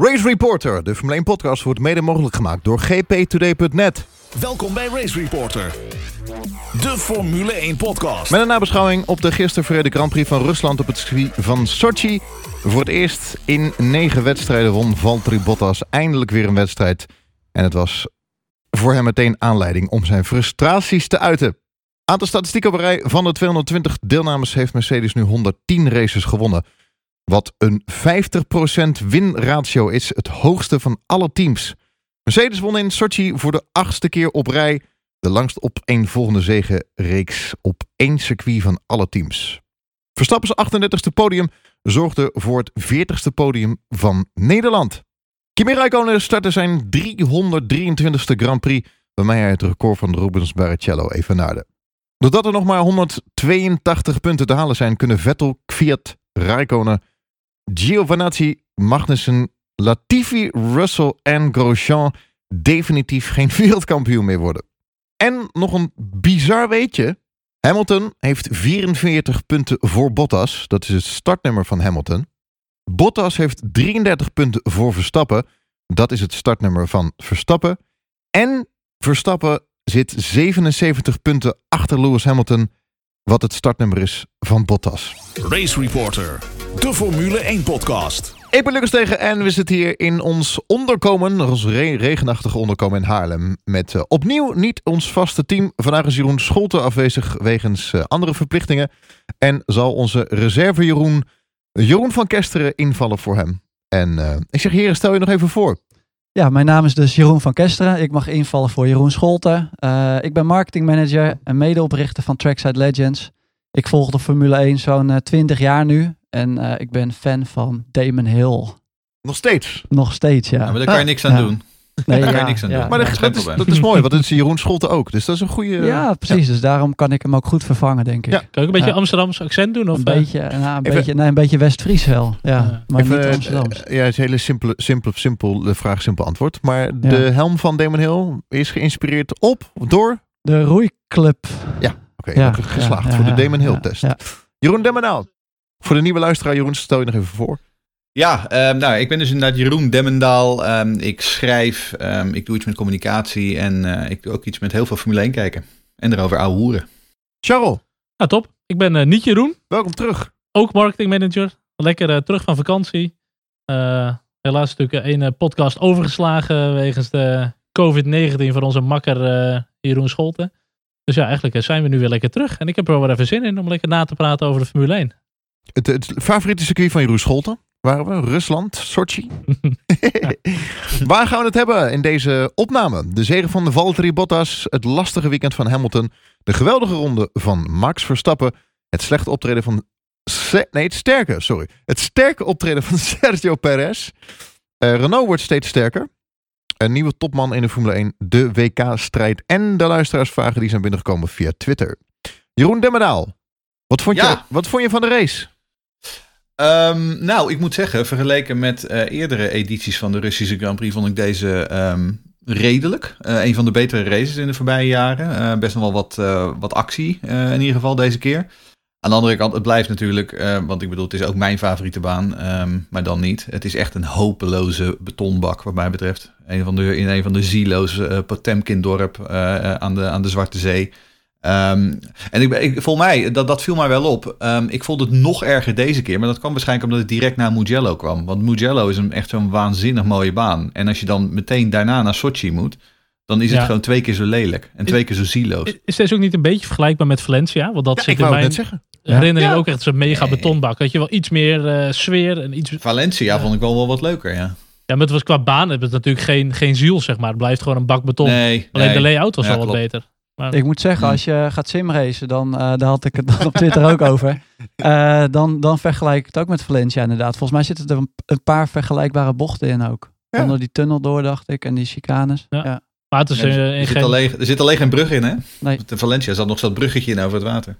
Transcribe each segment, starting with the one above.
Race Reporter, de Formule 1 podcast, wordt mede mogelijk gemaakt door gptoday.net. Welkom bij Race Reporter, de Formule 1 podcast. Met een nabeschouwing op de gisteren verreden Grand Prix van Rusland op het circuit van Sochi. Voor het eerst in negen wedstrijden won Valtteri Bottas eindelijk weer een wedstrijd. En het was voor hem meteen aanleiding om zijn frustraties te uiten. Aantal statistieken op rij van de 220 deelnames heeft Mercedes nu 110 races gewonnen. Wat een 50% winratio is, het hoogste van alle teams. Mercedes won in Sochi voor de achtste keer op rij. De langst opeenvolgende zegenreeks op één circuit van alle teams. Verstappen's 38e podium zorgde voor het 40ste podium van Nederland. Kimi Räikkönen startte zijn 323ste Grand Prix, waarmee hij het record van Rubens Barrichello evenaarde. Doordat er nog maar 182 punten te halen zijn, kunnen Vettel, Kvyat, Räikkönen, Giovinazzi, Magnussen, Latifi, Russell en Grosjean definitief geen wereldkampioen meer worden. En nog een bizar weetje. Hamilton heeft 44 punten voor Bottas. Dat is het startnummer van Hamilton. Bottas heeft 33 punten voor Verstappen. Dat is het startnummer van Verstappen. En Verstappen zit 77 punten achter Lewis Hamilton. Wat het startnummer is van Bottas. Race Reporter, de Formule 1 podcast. Ik ben Lucas Tegen en we zitten hier in ons onderkomen, ons re- regenachtige onderkomen in Haarlem. Met eh, opnieuw niet ons vaste team. Vandaag is Jeroen Scholte afwezig wegens eh, andere verplichtingen. En zal onze reserve Jeroen, Jeroen van Kesteren invallen voor hem. En eh, ik zeg heren, stel je nog even voor. Ja, mijn naam is dus Jeroen van Kesteren. Ik mag invallen voor Jeroen Scholten. Eh, ik ben marketingmanager en medeoprichter van Trackside Legends. Ik volg de Formule 1 zo'n eh, 20 jaar nu. En eh, ik ben fan van Damon Hill. Nog steeds. Nog steeds, ja. Ja, maar daar kan je niks aan Ja. doen. Nee, daar kan je niks aan ja, doen. Maar dat, dat is dat, is, mooi, want het is Jeroen Scholte ook. Dus dat is een goede... Ja, precies. Dus daarom kan ik hem ook goed vervangen, denk ik. Ja. Kan ook een beetje Ja. Amsterdamse accent doen? Of, Een eh? beetje, nou, een Even- beetje, nee, een beetje West-Fries wel. Ja, Ja. maar Even, niet eh, Amsterdams. ja, het is een hele simpele, simpele, simpel de vraag, simpel antwoord. Maar Ja. de helm van Damon Hill is geïnspireerd op, door... De roeiclub. Oké, Ja, geslaagd ja, voor de Damon Hill ja, test. ja. Jeroen Demmenaal. Voor de nieuwe luisteraar, Jeroen, stel je nog even voor. Ja, ehm, nou, ik ben dus inderdaad Jeroen Demmendaal. Ehm, ik schrijf, ehm, ik doe iets met communicatie en eh, ik doe ook iets met heel veel Formule 1 kijken. En erover ouwe hoeren. Charles, Nou, top. Ik ben eh, niet Jeroen, welkom terug. ook marketingmanager. Lekker eh, terug van vakantie. Eh, helaas natuurlijk één eh, podcast overgeslagen wegens de COVID-19 van onze makker eh, Jeroen Scholten. Dus ja, eigenlijk zijn we nu weer lekker terug. En ik heb er wel weer even zin in om lekker na te praten over de Formule 1. Het, het favoriete circuit van Jeroen Scholten waren we? Rusland, Sochi. Waar gaan we het hebben in deze opname? De zegen van de Valtteri Bottas, het lastige weekend van Hamilton, de geweldige ronde van Max Verstappen, het slechte optreden van... Se- nee, het sterke, sorry. Het sterke optreden van Sergio Perez. Eh, Renault wordt steeds sterker. Een nieuwe topman in de Formule 1, de WK-strijd en de luisteraarsvragen die zijn binnengekomen via Twitter. Jeroen Demmedaal, wat vond, je, wat vond je van de race? Ehm, nou, ik moet zeggen, vergeleken met eh, eerdere edities van de Russische Grand Prix vond ik deze ehm, redelijk. Eh, een van de betere races in de voorbije jaren. Eh, best nog wel wat, wat actie in ieder geval deze keer. Aan de andere kant, het blijft natuurlijk, want ik bedoel, het is ook mijn favoriete baan, ehm, maar dan niet. Het is echt een hopeloze betonbak wat mij betreft. Een van de, in een van de zielo's, eh Potemkin-dorp aan, de, aan de Zwarte Zee. Ehm, en ik, ik, volgens mij, dat, dat viel mij wel op. Ehm, ik vond het nog erger deze keer. Maar dat kwam waarschijnlijk omdat het direct na Mugello kwam. Want Mugello is een, echt zo'n waanzinnig mooie baan. En als je dan meteen daarna naar Sochi moet... dan is het gewoon twee keer zo lelijk. En twee keer zo zieloos. Is, is deze ook niet een beetje vergelijkbaar met Valencia? Want dat Ja, zit ik in wou het mijn net zeggen. herinnering Ja. ook echt zo'n mega betonbak. Had je wel iets meer eh, sfeer en iets... Valencia vond ik wel, wel wat leuker, ja. Ja, maar het was qua baan het was natuurlijk geen, geen ziel, zeg maar. Het blijft gewoon een bak beton. Nee, Alleen nee. de layout was Ja, al wat klopt. beter. Maar, Ik moet zeggen, als je gaat simracen, dan, eh, daar had ik het dan op Twitter ook over. Eh, dan, dan vergelijk ik het ook met Valencia inderdaad. Volgens mij zitten er een, paar vergelijkbare bochten in ook. Ja. Onder die tunnel door, dacht ik, en die chicanes. Ja. Ja. maar het is Ja, er, in zit geen... alleen, er zit alleen geen brug in, hè? Nee. De Valencia zat nog zo'n bruggetje in over het water.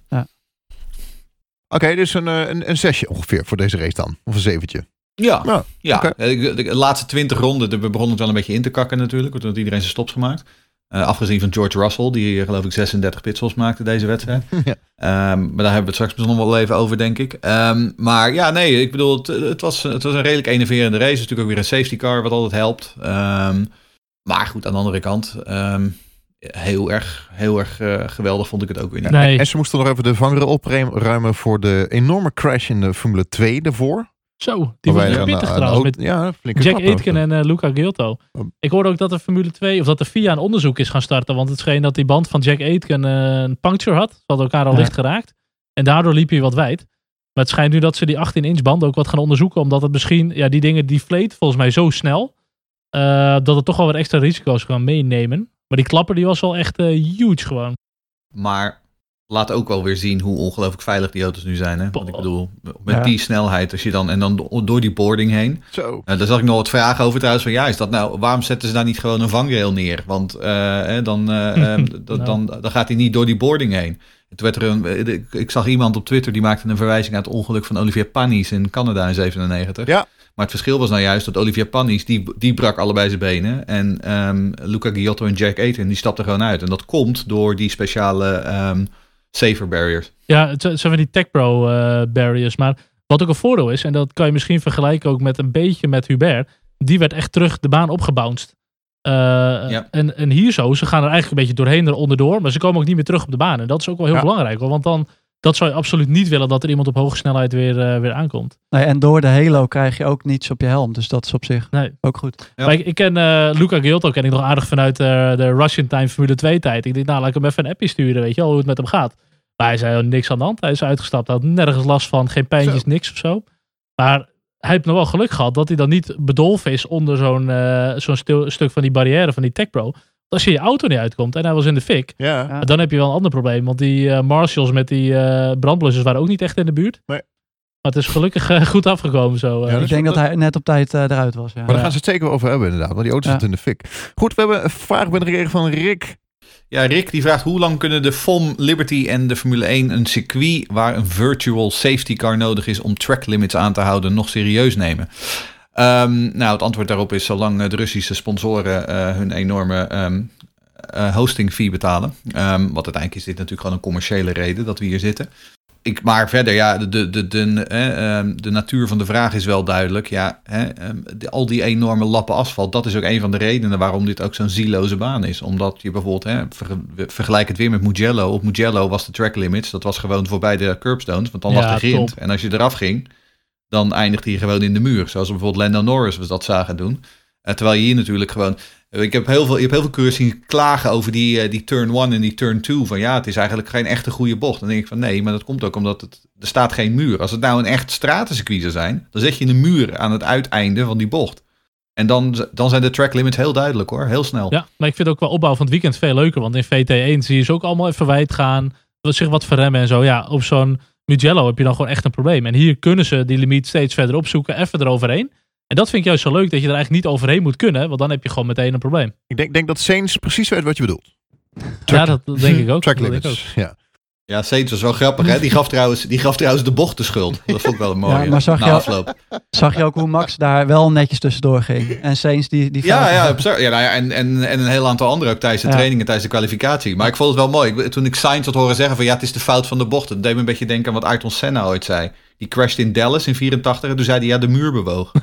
Oké, dus een, eh, een, een zesje ongeveer voor deze race dan. Of een zeventje. Ja, Ja, ja. De, de laatste twintig ronden, de- we begonnen het wel een beetje in te kakken natuurlijk, want iedereen zijn stops gemaakt. Eh, afgezien van George Russell, die eh, geloof ik 36 pitstops maakte deze wedstrijd. Ja. Ehm, maar daar hebben we het straks nog wel even over, denk ik. Ehm, maar ja, nee, ik bedoel, het, het, was, het was een redelijk enerverende race. Het is natuurlijk ook weer een safety car, wat altijd helpt. Ehm, maar goed, aan de andere kant, ehm, heel erg, heel erg eh, geweldig vond ik het ook weer niet. Nee, En ze moesten nog even de vangrail opruimen voor de enorme crash in de Formule 2 daarvoor. Zo. Die was er pittig een- trouwens. een Met ja, Jack. Aitken en eh, Luca Giotto. Oh. Ik hoorde ook dat de Formule 2, of dat de FIA een onderzoek is gaan starten. Want het scheen dat die band van Jack Aitken eh, een puncture had. Ze hadden elkaar al Ja. licht geraakt. En daardoor liep hij wat wijd. Maar het schijnt nu dat ze die 18-inch band ook wat gaan onderzoeken. Omdat het misschien, ja, die dingen deflate volgens mij zo snel. eh, dat het toch wel wat extra risico's kan meenemen. Maar die klapper die was wel echt eh, huge gewoon. Maar laat ook wel weer zien hoe ongelooflijk veilig die auto's nu zijn. Hè? Want ik bedoel, met Ja. die snelheid, als je dan, en dan do- door die boarding heen. Zo. Uh, daar zag ik nog wat vragen over trouwens. Van ja, is dat nou, waarom zetten ze daar niet gewoon een vangrail neer? Want eh, hè, dan, eh, ehm, Nou. dan, dan gaat hij niet door die boarding heen. Toen werd er een, eh, ik- ik zag iemand op Twitter die maakte een verwijzing aan het ongeluk van Olivier Panis in Canada in 97. Ja. Maar het verschil was nou juist dat Olivier Panis, die, die brak allebei zijn benen. En ehm, Luca Giotto en Jack Aitken, die stapten gewoon uit. En dat komt door die speciale ehm safer barriers. Ja, het zijn van die Tech Pro eh, barriers. Maar wat ook een voordeel is, en dat kan je misschien vergelijken ook met een beetje met Hubert. Die werd echt terug de baan opgebounced. Eh, Ja. en, en hier zo, ze gaan er eigenlijk een beetje doorheen eronder door. Maar ze komen ook niet meer terug op de baan. En dat is ook wel heel Ja. belangrijk. Hoor, want dan dat zou je absoluut niet willen dat er iemand op hoge snelheid weer, eh, weer aankomt. Nee, en door de halo krijg je ook niets op je helm. Dus dat is op zich Nee. ook goed. Ja. Maar ik, ik ken eh, Luca Giotto ken ik nog aardig vanuit eh, de Russian Time Formule 2 tijd. Ik dacht, nou laat ik hem even een appje sturen, weet je wel, hoe het met hem gaat. Maar hij zei, oh, niks aan de hand. Hij is uitgestapt, hij had nergens last van, geen pijntjes, Zo. niks of zo. Maar hij heeft nog wel geluk gehad dat hij dan niet bedolven is onder zo'n zo'n stil- stuk van die barrière van die Tech Pro. Als je je auto niet uitkomt en hij was in de fik, Ja. Dan heb je wel een ander probleem. Want die eh, marshals met die eh brandblussers waren ook niet echt in de buurt. Nee. Maar het is gelukkig eh, goed afgekomen zo. Ja, ik dus denk dat- hij net op tijd eruit was. Ja. Maar daar gaan ze het zeker over hebben inderdaad. Want die auto Ja. zit in de fik. Goed, we hebben een vraag binnengekregen van Rick. Ja, Rick die vraagt hoe lang kunnen de FOM, Liberty en de Formule 1 een circuit waar een virtual safety car nodig is om track limits aan te houden nog serieus nemen? Ehm, nou, het antwoord daarop is zolang eh, de Russische sponsoren eh, hun enorme ehm, eh, hosting fee betalen. Ehm, wat uiteindelijk is dit natuurlijk gewoon een commerciële reden dat we hier zitten. Ik, maar verder, ja, de, de, de, de, eh, de natuur van de vraag is wel duidelijk. Ja, de- al die enorme lappen asfalt, dat is ook een van de redenen waarom dit ook zo'n zieloze baan is. Omdat je bijvoorbeeld, hè, ver- vergelijk het weer met Mugello. Op Mugello was de track limits, dat was gewoon voorbij de curbstones, want dan Ja, lag de grind. top. En als je eraf ging, dan eindigde je gewoon in de muur. Zoals bijvoorbeeld Lando Norris we dat zagen doen. Eh, terwijl je hier natuurlijk gewoon... Ik heb heel veel, je hebt heel veel coureurs zien klagen over die, eh, die turn 1 en die turn 2. Van ja, het is eigenlijk geen echte goede bocht. Dan denk ik van nee, maar dat komt ook omdat het, er staat geen muur. Als het nou een echt stratencircuit zou zijn, dan zet je een muur aan het uiteinde van die bocht. En dan, dan zijn de track limits heel duidelijk hoor, heel snel. Ja, maar ik vind ook wel opbouw van het weekend veel leuker. Want in VT1 zie je ze ook allemaal even wijd gaan. Zich wat verremmen en zo. Ja, op zo'n Mugello heb je dan gewoon echt een probleem. En hier kunnen ze die limiet steeds verder opzoeken. Even eroverheen. En dat vind ik juist zo leuk. Dat je er eigenlijk niet overheen moet kunnen. Want dan heb je gewoon meteen een probleem. Ik denk, denk dat Saints precies weet wat je bedoelt. Ja, dat denk ik ook. Track denk ik limits. Ja. Ja, Saints was wel grappig hè. Die gaf trouwens, die gaf trouwens de bocht de schuld. Dat vond ik wel een mooie. Ja, maar zag na je- afloop. Zag je ook hoe Max daar wel netjes tussendoor ging. En Saints die... die Ja, fout- ja, ja, nou ja en, en, en een heel aantal anderen ook tijdens de Ja. trainingen, tijdens de kwalificatie. Maar ik vond het wel mooi. Ik- Toen ik Sainz had horen zeggen van ja, het is de fout van de bocht. Dat deed me een beetje denken aan wat Ayrton Senna ooit zei. Die crashed in Dallas in 84 en toen zei hij ja, de muur bewoog.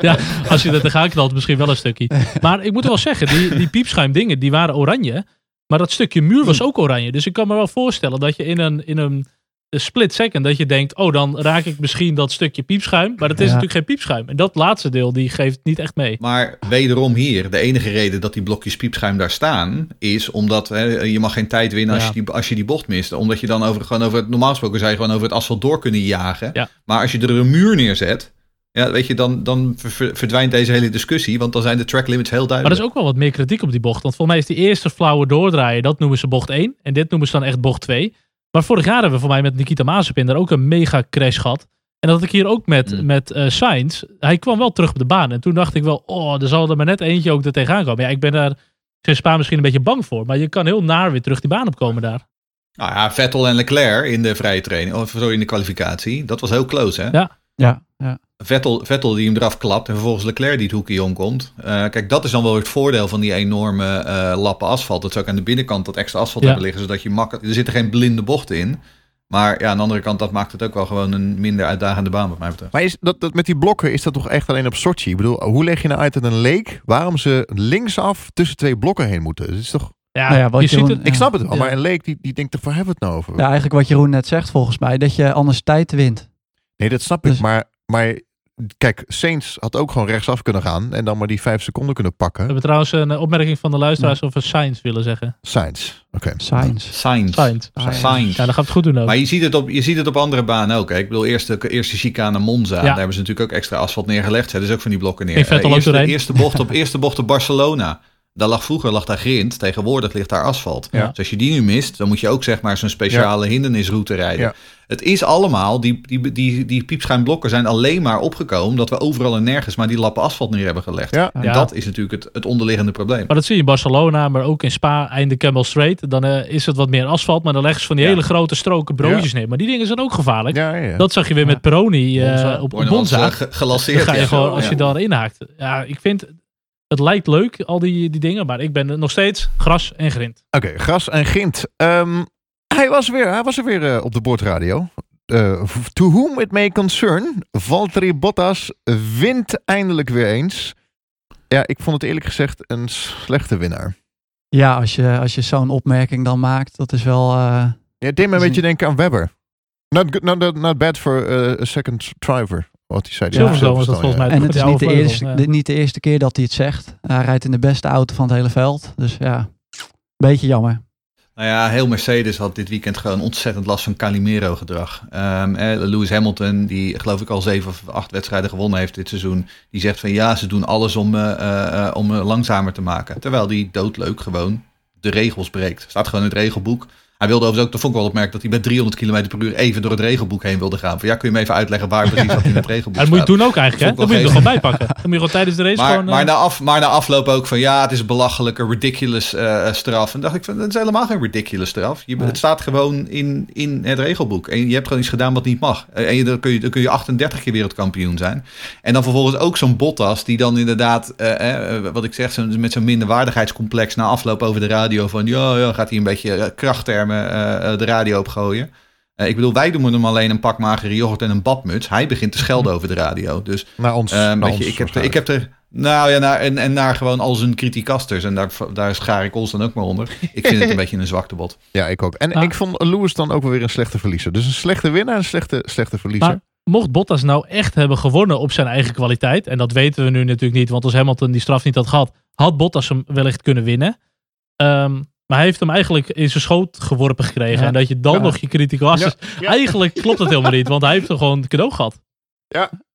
Ja, als je er tegenaan knalt, misschien wel een stukje. Maar ik moet wel zeggen, die, die piepschuim dingen, die waren oranje. Maar dat stukje muur was ook oranje. Dus ik kan me wel voorstellen dat je in een, in een split second, dat je denkt, oh dan raak ik misschien dat stukje piepschuim. Maar dat is Ja. natuurlijk geen piepschuim. En dat laatste deel, die geeft niet echt mee. Maar wederom hier, de enige reden dat die blokjes piepschuim daar staan, is omdat hè, je mag geen tijd winnen als, Ja. je die, als je die bocht mist. Omdat je dan over, gewoon over het, normaal gesproken zou je gewoon over het asfalt door kunnen jagen. Ja. Maar als je er een muur neerzet, ja, weet je, dan, dan ver- ver- verdwijnt deze hele discussie. Want dan zijn de track limits heel Maar er duidelijk. is ook wel wat meer kritiek op die bocht. Want volgens mij is die eerste flauwe doordraaien, dat noemen ze bocht 1. En dit noemen ze dan echt bocht 2. Maar vorig jaar hebben we voor mij met Nikita Mazepin daar ook een mega crash gehad. En dat had ik hier ook met, Mm. met eh Sainz. Hij kwam wel terug op de baan. En toen dacht ik wel, oh, er zal er maar net eentje ook er tegenaan komen. Ja, ik ben daar sinds Spa misschien een beetje bang voor. Maar je kan heel naar weer terug die baan opkomen daar. Nou ja, Vettel en Leclerc in de vrije training, of sorry, in de kwalificatie, dat was heel close hè. Ja. Ja, ja. Vettel, Vettel die hem eraf klapt en vervolgens Leclerc die het hoekje omkomt. Uh, kijk, dat is dan wel het voordeel van die enorme uh, lappen asfalt. Dat ze ook aan de binnenkant dat extra asfalt Ja. hebben liggen, zodat je makkelijk... Er zitten geen blinde bochten in. Maar ja, aan de andere kant, dat maakt het ook wel gewoon een minder uitdagende baan wat mij betreft. Maar is dat, dat met die blokken, is dat toch echt alleen op Sochi? Ik bedoel, hoe leg je nou uit in een leek waarom ze linksaf tussen twee blokken heen moeten? Dat is toch, Ja, Nou ja, wat je ziet het. ik snap het wel, Ja. maar een leek die, die denkt, waar hebben we het nou over? Ja, eigenlijk wat Jeroen net zegt volgens mij, dat je anders tijd wint. Nee, dat snap ik. Dus- Maar, maar kijk, Saints had ook gewoon rechtsaf kunnen gaan en dan maar die vijf seconden kunnen We pakken. hebben trouwens een eh, opmerking van de luisteraars over science willen zeggen. Sainz. Oké. Science. Sainz. Science. Sainz. Ja, dan gaat het goed doen ook. Maar je ziet, het op, je ziet het op andere banen ook. Hè. Ik bedoel, eerst de eerste chicane Monza. Daar hebben ze natuurlijk ook extra asfalt neergelegd. Zetten ze ook van die blokken neer. Ging Vettel Eh, ook eerste, doorheen. eerste, bocht op, eerste bocht op Barcelona. Daar lag vroeger lag daar grind. Tegenwoordig ligt daar asfalt. Ja. Dus als je die nu mist, dan moet je ook zeg maar zo'n speciale hindernisroute rijden. Ja. Het is allemaal, die, die, die, die piepschuimblokken zijn alleen maar opgekomen... dat we overal en nergens maar die lappen asfalt neer hebben gelegd. Ja. En Ja. dat is natuurlijk het, het onderliggende probleem. Maar dat zie je in Barcelona, maar ook in Spa, einde Campbell Straight. Dan eh, is het wat meer asfalt, maar dan leggen ze van die Ja. hele grote stroken broodjes neer. Maar die dingen zijn ook gevaarlijk. Ja, ja, ja. Dat zag je weer Ja. met Peroni eh, Bonza. op Bonza. ge- gelanceerd. Dan ga je ja. gewoon, als Ja. je dan inhaakt. Ja, ik vind, het lijkt leuk, al die, die dingen. Maar ik ben nog steeds gras en grind. Oké, gras en gint. Ehm, hij, was weer, hij was er weer eh, op de boordradio. Eh, to whom it may concern, Valtteri Bottas wint eindelijk weer eens. Ja, ik vond het eerlijk gezegd een slechte winnaar. Ja, als je, als je zo'n opmerking dan maakt, dat is wel... eh, Ja, het deed me een beetje denken aan Webber. Not, good, not, not, bad for uh, a second driver. Wat hij zei. Ja, Silverstone was dat volgens mij. en het is niet de, eerste, vleugel, ja. de- niet de eerste keer dat hij het zegt. Hij rijdt in de beste auto van het hele veld. Dus ja, beetje jammer. Nou ja, heel Mercedes had dit weekend gewoon ontzettend last van Calimero-gedrag. Ehm, eh, Lewis Hamilton, die geloof ik al zeven of acht wedstrijden gewonnen heeft dit seizoen, die zegt van ja, ze doen alles om, eh, eh, eh, om me langzamer te maken. Terwijl die doodleuk gewoon de regels breekt. Staat gewoon in het regelboek. Hij wilde overigens ook, dat vond ik wel opmerken, dat hij met 300 km per uur even door het regelboek heen wilde gaan. Van ja, kun je me even uitleggen waar precies dat in het regelboek En dat moet je doen ook eigenlijk, hè? Dat Dat moet je wel er gewoon bijpakken. Dan moet je gewoon tijdens de race Maar, gewoon... eh, maar, na af, maar na afloop ook van ja, het is een belachelijke, ridiculous eh, straf. En dacht ik van, het is helemaal geen ridiculous straf. Je, Nee. Het staat gewoon in, in het regelboek. En je hebt gewoon iets gedaan wat niet mag. Eh, En je, dan, kun je, dan kun je 38 keer wereldkampioen zijn. En dan vervolgens ook zo'n Bottas die dan inderdaad, wat ik zeg, met zo'n minderwaardigheidscomplex na afloop over de radio van ja, ja gaat hij een beetje krachttermen eh, eh, de radio opgooien. Eh, ik bedoel, wij doen hem alleen een pak magere yoghurt en een badmuts. Hij begint te schelden over de radio. Dus Naar ons. Naar weet ons je, ik, heb, ik heb er. Nou ja, naar, en, en naar gewoon al zijn criticasters. En daar, daar schaar ik ons dan ook maar onder. Ik vind het een beetje een zwakte bot. Ja, ik ook. En Ah. ik vond Lewis dan ook wel weer een slechte verliezer. Dus een slechte winnaar en een slechte, slechte verliezer. Maar mocht Bottas nou echt hebben gewonnen op zijn eigen kwaliteit, en dat weten we nu natuurlijk niet, want als Hamilton die straf niet had gehad, had Bottas hem wellicht kunnen winnen. Ehm, maar hij heeft hem eigenlijk in zijn schoot geworpen gekregen. Ja. En dat je dan Ja. nog je kritiek was. Ja. Ja. Eigenlijk klopt dat helemaal niet, want hij heeft er gewoon cadeau gehad.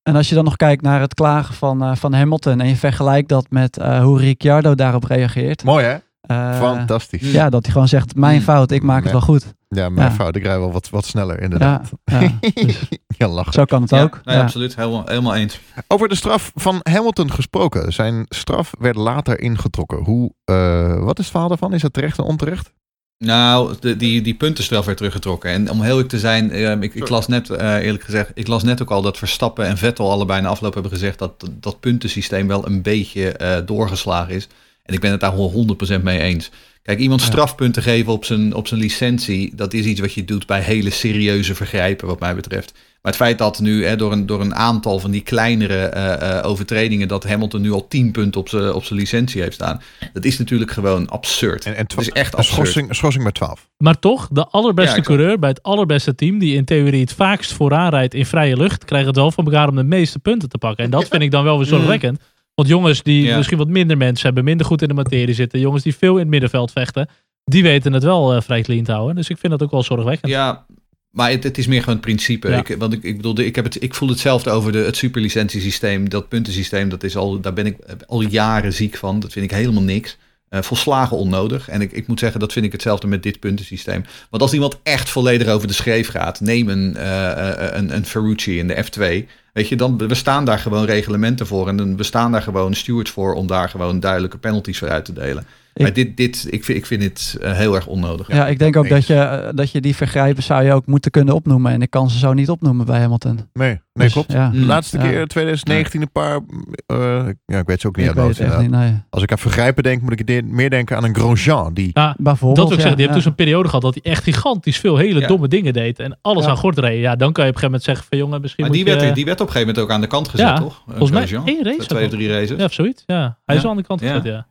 En als je dan nog kijkt naar het klagen van, eh, van Hamilton en je vergelijkt dat met eh, hoe Ricciardo daarop reageert. Mooi hè? Eh, Fantastisch. Ja, dat hij gewoon zegt, mijn fout, ik maak het wel goed. Ja, mijn Ja. fout. Ik rij wel wat, wat sneller inderdaad. ja, dus Ja, lachen. zo kan het Ja, ook. nee, Ja. absoluut. Helemaal, helemaal eens. Over de straf van Hamilton gesproken. Zijn straf werd later ingetrokken. Hoe, eh, wat is het verhaal daarvan? Is dat terecht en onterecht? Nou, de, die, die puntenstraf werd teruggetrokken. En om heel eerlijk te zijn, eh, ik, ik las net, eh, eerlijk gezegd, ik las net ook al dat Verstappen en Vettel allebei na afloop hebben gezegd dat dat puntensysteem wel een beetje eh, doorgeslagen is. En ik ben het daar wel 100% mee eens. Kijk, iemand strafpunten geven op zijn, op zijn licentie, dat is iets wat je doet bij hele serieuze vergrijpen, wat mij betreft. Maar het feit dat nu hè, door, een, door een aantal van die kleinere eh, eh, overtredingen, dat Hamilton nu al 10 punten op zijn op zijn licentie heeft staan, dat is natuurlijk gewoon absurd. En, en Dat is echt een absurd. schorsing, een schorsing met 12. Maar toch, de allerbeste Ja, coureur bij het allerbeste team, die in theorie het vaakst vooraan rijdt in vrije lucht, krijgt het wel van elkaar om de meeste punten te pakken. En dat vind ik dan wel weer zorgwekkend. Want jongens die Ja. misschien wat minder mensen hebben, minder goed in de materie zitten, jongens die veel in het middenveld vechten, die weten het wel eh, vrij clean te houden. Dus ik vind dat ook wel zorgwekkend. Ja, maar het, het is meer gewoon het principe. Ja. Ik, want ik, ik bedoel, ik, heb het, ik voel hetzelfde over de, het superlicentiesysteem. Dat puntensysteem, dat is al, daar ben ik al jaren ziek van. Dat vind ik helemaal niks. Eh, volslagen onnodig. En ik, ik moet zeggen, dat vind ik hetzelfde met dit puntensysteem. Want als iemand echt volledig over de schreef gaat, neem een, eh, eh, een, een Ferrucci in de F2. Weet je, dan bestaan daar gewoon reglementen voor. En dan bestaan daar gewoon stewards voor om daar gewoon duidelijke penalties voor uit te delen. Ik- maar dit, dit, ik, vind, ik vind dit eh, heel erg onnodig. Ja, ik denk ook eens. dat je, eh, dat je die vergrijpen zou je ook moeten kunnen opnoemen. En ik kan ze zo niet opnoemen bij Hamilton. Nee, nee Dus, klopt. Ja, Mm. Laatste Ja. keer 2019 een paar... eh, ja, ik weet ze ook niet ik uit mijn weet hoofd, het echt inderdaad. niet. Nee. Als ik aan vergrijpen denk, moet ik meer denken aan een Grosjean. Die, Ja, Bijvoorbeeld, dat wil ik ja, zeggen. Die heeft dus een periode gehad dat hij echt gigantisch veel hele Ja. domme dingen deed. En alles Ja. aan gort reed. Ja, dan kan je op een gegeven moment zeggen van jongen, misschien Maar die je... werd, die werd op een gegeven moment ook aan de kant gezet, Ja, toch? Eh, volgens mij Grosjean. één race Twee of drie races. Ja, of zoiets. Ja, hij is aan de kant gezet, ja.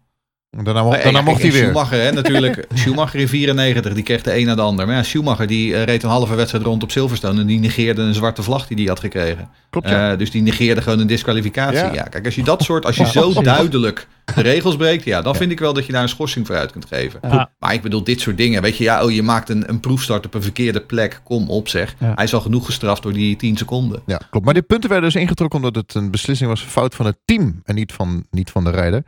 Daarna mo- Maar, daarna ja, mocht hij weer. Schumacher, hè, natuurlijk. Schumacher in 94, die kreeg de een na de ander. Maar ja, Schumacher die eh, reed een halve wedstrijd rond op Silverstone. En die negeerde een zwarte vlag die hij had gekregen. Klopt, ja. Eh, dus die negeerde gewoon een disqualificatie. Ja. Ja. kijk, als je dat soort, als je Ja, zo duidelijk de regels breekt, ja, dan Ja. vind ik wel dat je daar een schorsing voor uit kunt geven. Ja. Maar ik bedoel, dit soort dingen, weet je, ja, oh, je maakt een, een proefstart op een verkeerde plek, kom op zeg. Ja. Hij is al genoeg gestraft door die 10 seconden. Ja, klopt. Maar die punten werden dus ingetrokken omdat het een beslissing was, fout van het team en niet van, niet van de rijder.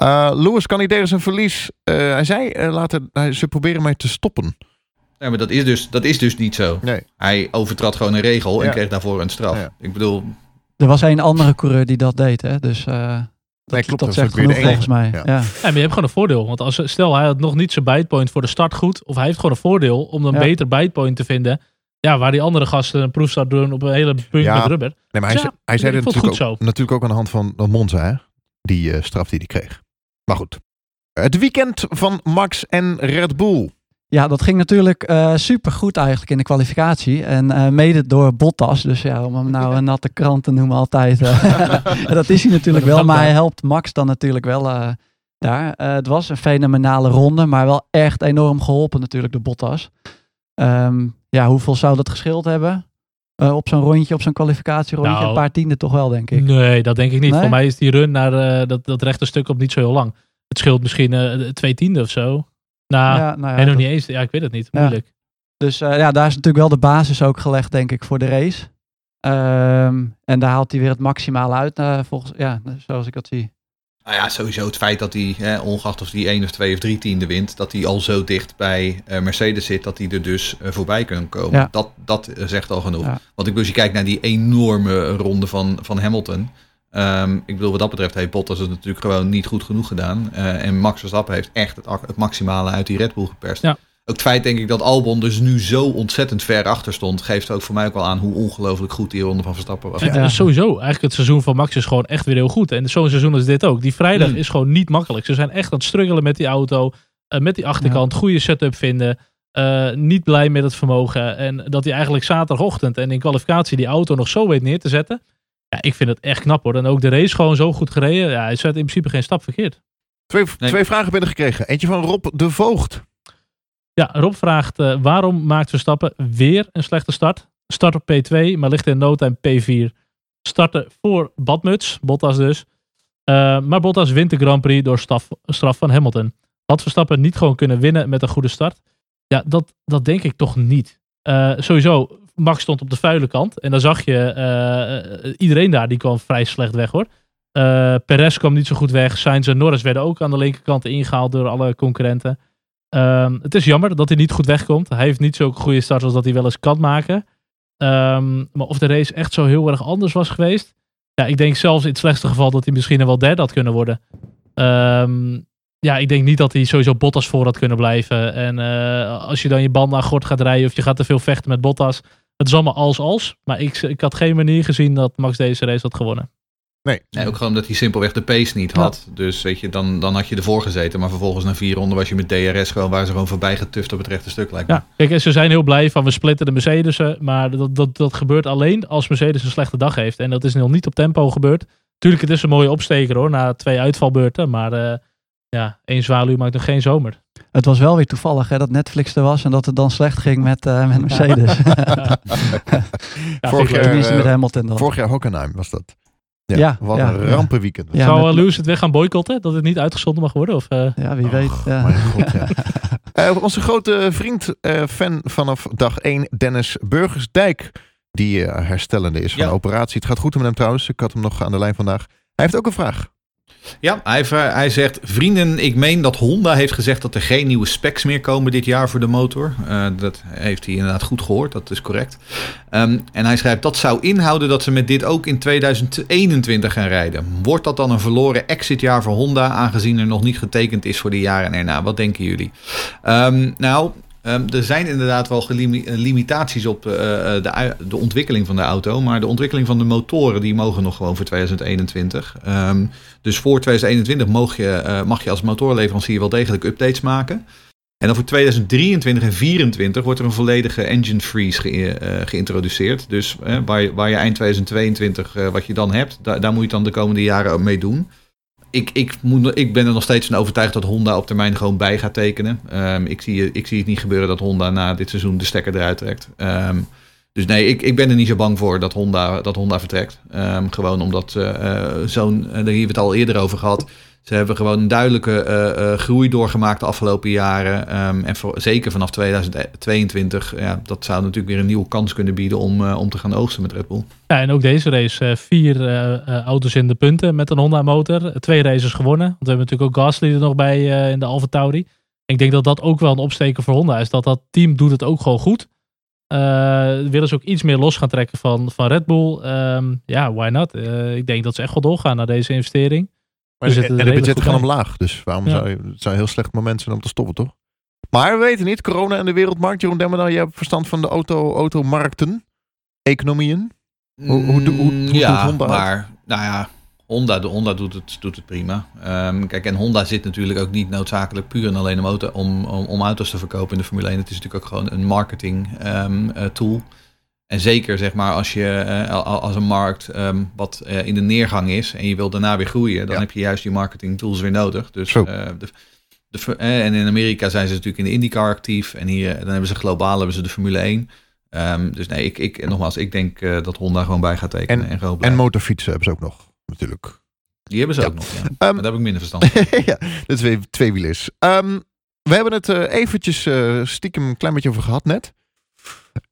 Eh Lewis kan niet tegen zijn verlies. Eh, hij zei eh, later, ze proberen mij te stoppen. Ja, maar dat is dus, dat is dus niet zo. Nee. Hij overtrad gewoon een regel Ja. en kreeg daarvoor een straf. Ja. Ik bedoel, Er was een andere coureur die dat deed, hè? Dus eh, dat, Nee, klopt, dat dat zegt genoeg volgens mij. Ja. Ja. Ja, maar je hebt gewoon een voordeel. Want als, stel, hij had nog niet zijn bitepoint voor de start goed. Of hij heeft gewoon een voordeel om een Ja. beter bitepoint te vinden. Ja, waar die andere gasten een proefstart doen op een hele punt Ja. met rubber. Nee, maar hij, Ja, zei- hij natuurlijk ook, natuurlijk ook aan de hand van Monza, hè? die eh, straf die hij kreeg. Maar goed. Het weekend van Max en Red Bull. Ja, dat ging natuurlijk eh super goed eigenlijk in de kwalificatie. En eh, mede door Bottas. Dus ja, om hem nou een natte krant te noemen altijd. eh, dat is hij natuurlijk wel. Maar hij helpt Max dan natuurlijk wel eh, daar. Eh, het was een fenomenale ronde. Maar wel echt enorm geholpen natuurlijk door Bottas. Ehm, ja, hoeveel zou dat gescheeld hebben? Eh, op zo'n rondje, op zo'n kwalificatierondje? Nou, een paar tienden toch wel, denk ik. Nee, dat denk ik niet. Nee? Voor mij is die run naar eh, dat, dat rechte stuk op niet zo heel lang. Het scheelt misschien eh, twee tienden of zo. Nou, ja, nou ja, nee, nog dat- niet eens. Ja, ik weet het niet. Ja. Moeilijk. Dus ja, daar is natuurlijk wel de basis ook gelegd, denk ik, voor de race. Ehm, en daar haalt hij weer het maximale uit, volgens, ja, zoals ik dat zie. Nou ja, sowieso het feit dat hij, hè, ongeacht of hij één of twee of drie tiende wint, dat hij al zo dicht bij eh, Mercedes zit, dat hij er dus eh, voorbij kan komen. Ja. Dat, dat eh, zegt al genoeg. Ja. Want ik bedoel, als je kijkt naar die enorme ronde van, van Hamilton. ehm, ik bedoel, wat dat betreft heeft Bottas het natuurlijk gewoon niet goed genoeg gedaan. En Max Verstappen heeft echt het, het maximale uit die Red Bull geperst. Ja. Ook het feit denk ik dat Albon dus nu zo ontzettend ver achter stond, geeft ook voor mij ook wel aan hoe ongelooflijk goed die ronde van Verstappen was. Ja, Ja. Sowieso. Eigenlijk het seizoen van Max is gewoon echt weer heel goed. En zo'n seizoen als dit ook. Die vrijdag Mm. is gewoon niet makkelijk. Ze zijn echt aan het struggelen met die auto. eh, met die achterkant. Goede setup vinden. eh, niet blij met het vermogen. En dat hij eigenlijk zaterdagochtend en in kwalificatie die auto nog zo weet neer te zetten. Ja, ik vind het echt knap hoor. En ook de race gewoon zo goed gereden. Ja, hij zet in principe geen stap verkeerd. Twee, Nee. twee vragen binnengekregen. Eentje van Rob de Voogd. Ja, Rob vraagt eh, waarom maakt Verstappen weer een slechte start? Start op P2, maar ligt in no time P4. Starten voor Badmuts, Bottas dus. Eh, maar Bottas wint de Grand Prix door staf, straf van Hamilton. Had Verstappen niet gewoon kunnen winnen met een goede start? Ja, dat, dat denk ik toch niet. Eh, sowieso, Max stond op de vuile kant. En dan zag je iedereen daar, die kwam vrij slecht weg hoor. Perez kwam niet zo goed weg. Sainz en Norris werden ook aan de linkerkant ingehaald door alle concurrenten. Ehm, het is jammer dat hij niet goed wegkomt. Hij heeft niet zo'n goede start als dat hij wel eens kan maken. Ehm, maar of de race echt zo heel erg anders was geweest. Ja, ik denk zelfs in het slechtste geval dat hij misschien wel derde had kunnen worden. Ehm, ja, ik denk niet dat hij sowieso Bottas voor had kunnen blijven. En eh, als je dan je banden aan gort gaat rijden of je gaat te veel vechten met Bottas. Het is allemaal als-als. Maar ik, ik had geen manier gezien dat Max deze race had gewonnen. Nee. Nee, ook gewoon dat hij simpelweg de pace niet had. Dus weet je, dan, dan had je ervoor gezeten. Maar vervolgens na vier ronden was je met DRS gewoon waar ze gewoon voorbij getuft op het rechte stuk lijkt me. Ja, kijk, en ze zijn heel blij van we splitten de Mercedes'en. Maar dat, dat, dat gebeurt alleen als Mercedes een slechte dag heeft. En dat is nog niet op tempo gebeurd. Tuurlijk, het is een mooie opsteker hoor, na twee uitvalbeurten. Maar eh, ja, één zwaluw maakt nog geen zomer. Het was wel weer toevallig hè, dat Netflix er was en dat het dan slecht ging met, eh, met Mercedes. Ja, Vorig jaar, Tenminste met eh, Hamilton dan. Vorig jaar Hockenheim was dat. Ja, Ja, wat ja, een rampenweekend. Ja, Zou Lewis het weg gaan boycotten? Dat het niet uitgezonden mag worden? Of, eh, Ja, wie Och, weet. Ja. Mijn god, ja. Eh, onze grote vriend, eh, fan vanaf dag 1, Dennis Burgersdijk. Die eh, herstellende is van Ja. de operatie. Het gaat goed met hem trouwens. Ik had hem nog aan de lijn vandaag. Hij heeft ook een vraag. Ja, hij, hij zegt: Vrienden, ik meen dat Honda heeft gezegd dat er geen nieuwe specs meer komen dit jaar voor de motor. Eh, dat heeft hij inderdaad goed gehoord, dat is correct. Ehm, en hij schrijft: Dat zou inhouden dat ze met dit ook in 2021 gaan rijden. Wordt dat dan een verloren exitjaar voor Honda, aangezien er nog niet getekend is voor de jaren erna? Wat denken jullie? Ehm, nou. Ehm, er zijn inderdaad wel eh, limitaties op eh, de, ui- de ontwikkeling van de auto. Maar de ontwikkeling van de motoren die mogen nog gewoon voor 2021. Ehm, dus voor 2021 mag je, eh, mag je als motorleverancier wel degelijk updates maken. En dan voor 2023 en 2024 wordt er een volledige engine freeze ge- eh, geïntroduceerd. Dus eh, waar, je, eind 2022 eh, wat je dan hebt, da- daar moet je dan de komende jaren mee doen. Ik, ik, moet, ik ben er nog steeds van overtuigd dat Honda op termijn gewoon bij gaat tekenen. Ehm, ik, zie, ik zie het niet gebeuren dat Honda na dit seizoen de stekker eruit trekt. Ehm, dus nee, ik, ik ben er niet zo bang voor dat Honda, dat Honda vertrekt. Ehm, gewoon omdat eh, eh, zo'n, eh, daar hebben we het al eerder over gehad. Ze hebben gewoon een duidelijke eh, eh, groei doorgemaakt de afgelopen jaren. Ehm, en zeker vanaf 2022, ja, dat zou natuurlijk weer een nieuwe kans kunnen bieden om, eh, om te gaan oogsten met Red Bull. Ja, en ook deze race vier auto's in de punten met een Honda motor. Twee races gewonnen. Want we hebben natuurlijk ook Gasly er nog bij in de Alfa Tauri. Ik denk dat dat ook wel een opsteken voor Honda is. Dat dat team doet het ook gewoon goed. Eh willen ze ook iets meer los gaan trekken van, van Red Bull. Ehm, ja, why not? Ik denk dat ze echt wel doorgaan naar deze investering. Maar de, er en de budgetten gaan omlaag. Dus waarom Ja. zou je, het zou een heel slecht moment zijn om te stoppen, toch? Maar we weten niet. Corona en de wereldmarkt. Jeroen Demmerdaal, je hebt verstand van de auto, automarkten. Economieën. Hoe- hoe doe- hoe- hoe ja, doet Honda maar nou ja, Honda, de Honda doet, het, doet het prima. Ehm, kijk, en Honda zit natuurlijk ook niet noodzakelijk puur en alleen om, auto, om, om, om auto's te verkopen in de Formule 1. Het is natuurlijk ook gewoon een marketing eh, tool. En zeker zeg maar als je eh, al- al- als een markt ehm, wat eh, in de neergang is en je wilt daarna weer groeien, dan Ja. heb je juist die marketing tools weer nodig. Dus eh, de, de, en in Amerika zijn ze natuurlijk in de IndyCar actief en hier dan hebben ze globaal hebben ze de Formule 1. Ehm, dus nee, ik, ik, en nogmaals, ik denk dat Honda gewoon bij gaat tekenen. En, En blijft. motorfietsen hebben ze ook nog, natuurlijk. Die hebben ze Ja. ook nog, ja. Ehm, maar daar heb ik minder verstand van. ja, de twee, tweewielers. Ehm we hebben het eventjes stiekem een klein beetje over gehad net.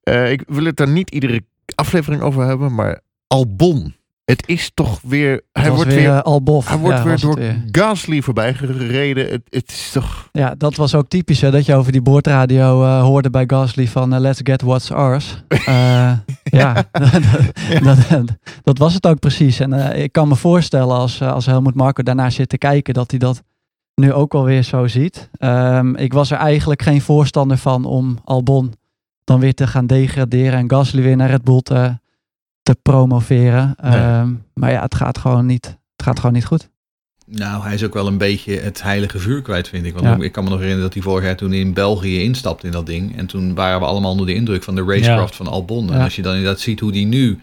Eh, ik wil het daar niet iedere aflevering over hebben, maar Albon. Het is toch weer... Hij wordt weer, weer, eh, Albof. hij wordt Ja, weer door weer. Gasly voorbij gereden. Het, het is toch... Ja, dat was ook typisch hè, dat je over die boordradio eh, hoorde bij Gasly van let's get what's ours. Ja, dat, dat was het ook precies. En ik kan me voorstellen als, als Helmut Marko daarnaar zit te kijken dat hij dat nu ook alweer zo ziet. Ehm, ik was er eigenlijk geen voorstander van om Albon dan weer te gaan degraderen en Gasly weer naar Red Bull te, te promoveren. Nee. Ehm, maar ja, het gaat gewoon niet. Het gaat gewoon niet goed. Nou, hij is ook wel een beetje het heilige vuur kwijt, vind ik. Want Ja. ik kan me nog herinneren dat hij vorig jaar toen in België instapte in dat ding. En toen waren we allemaal onder de indruk van de racecraft van Albon. En Ja. als je dan inderdaad ziet hoe die nu...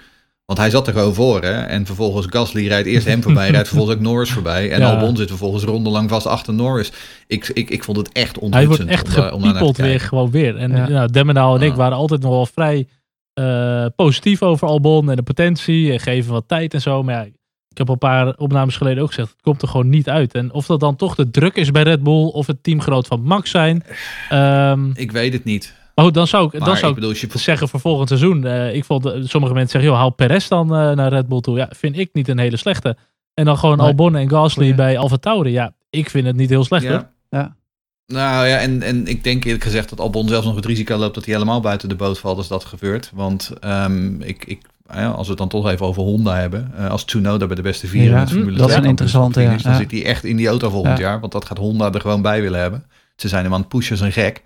Want hij zat er gewoon voor, hè. En vervolgens Gasly rijdt eerst hem voorbij, rijdt vervolgens ook Norris voorbij. En Ja. Albon zit vervolgens rondelang vast achter Norris. Ik, ik, ik vond het echt Hij onthutsend. wordt echt om daar- om naar te weer, gewoon weer. En Ja. nou, Demmenau en ik waren altijd nog wel vrij eh, positief over Albon en de potentie. En geven wat tijd en zo. Maar ja, ik heb al een paar opnames geleden ook gezegd, het komt er gewoon niet uit. En of dat dan toch de druk is bij Red Bull of het teamgenoot van Max zijn. Ehm, Ik weet het niet. Oh, dan zou ik, Maar dan zou ik bedoel, je... zeggen voor volgend seizoen. eh, ik vond, eh, sommige mensen zeggen, joh, haal Perez dan eh, naar Red Bull toe. Ja, vind ik niet een hele slechte. En dan gewoon Nee. Albon en Gasly bij Alfa Tauri. Ja, ik vind het niet heel slecht hoor. Ja. Ja. Nou ja, en, en ik denk eerlijk gezegd dat Albon zelfs nog het risico loopt dat hij helemaal buiten de boot valt als dat gebeurt. Want ehm, ik, ik, ja, als we het dan toch even over Honda hebben. eh, als Tsunoda bij de beste vier Ja, in het Formule dat is 2 een interessante, finish, Dan ja. zit hij echt in die auto volgend Ja. jaar. Want dat gaat Honda er gewoon bij willen hebben. Ze zijn hem aan het pushen als een gek.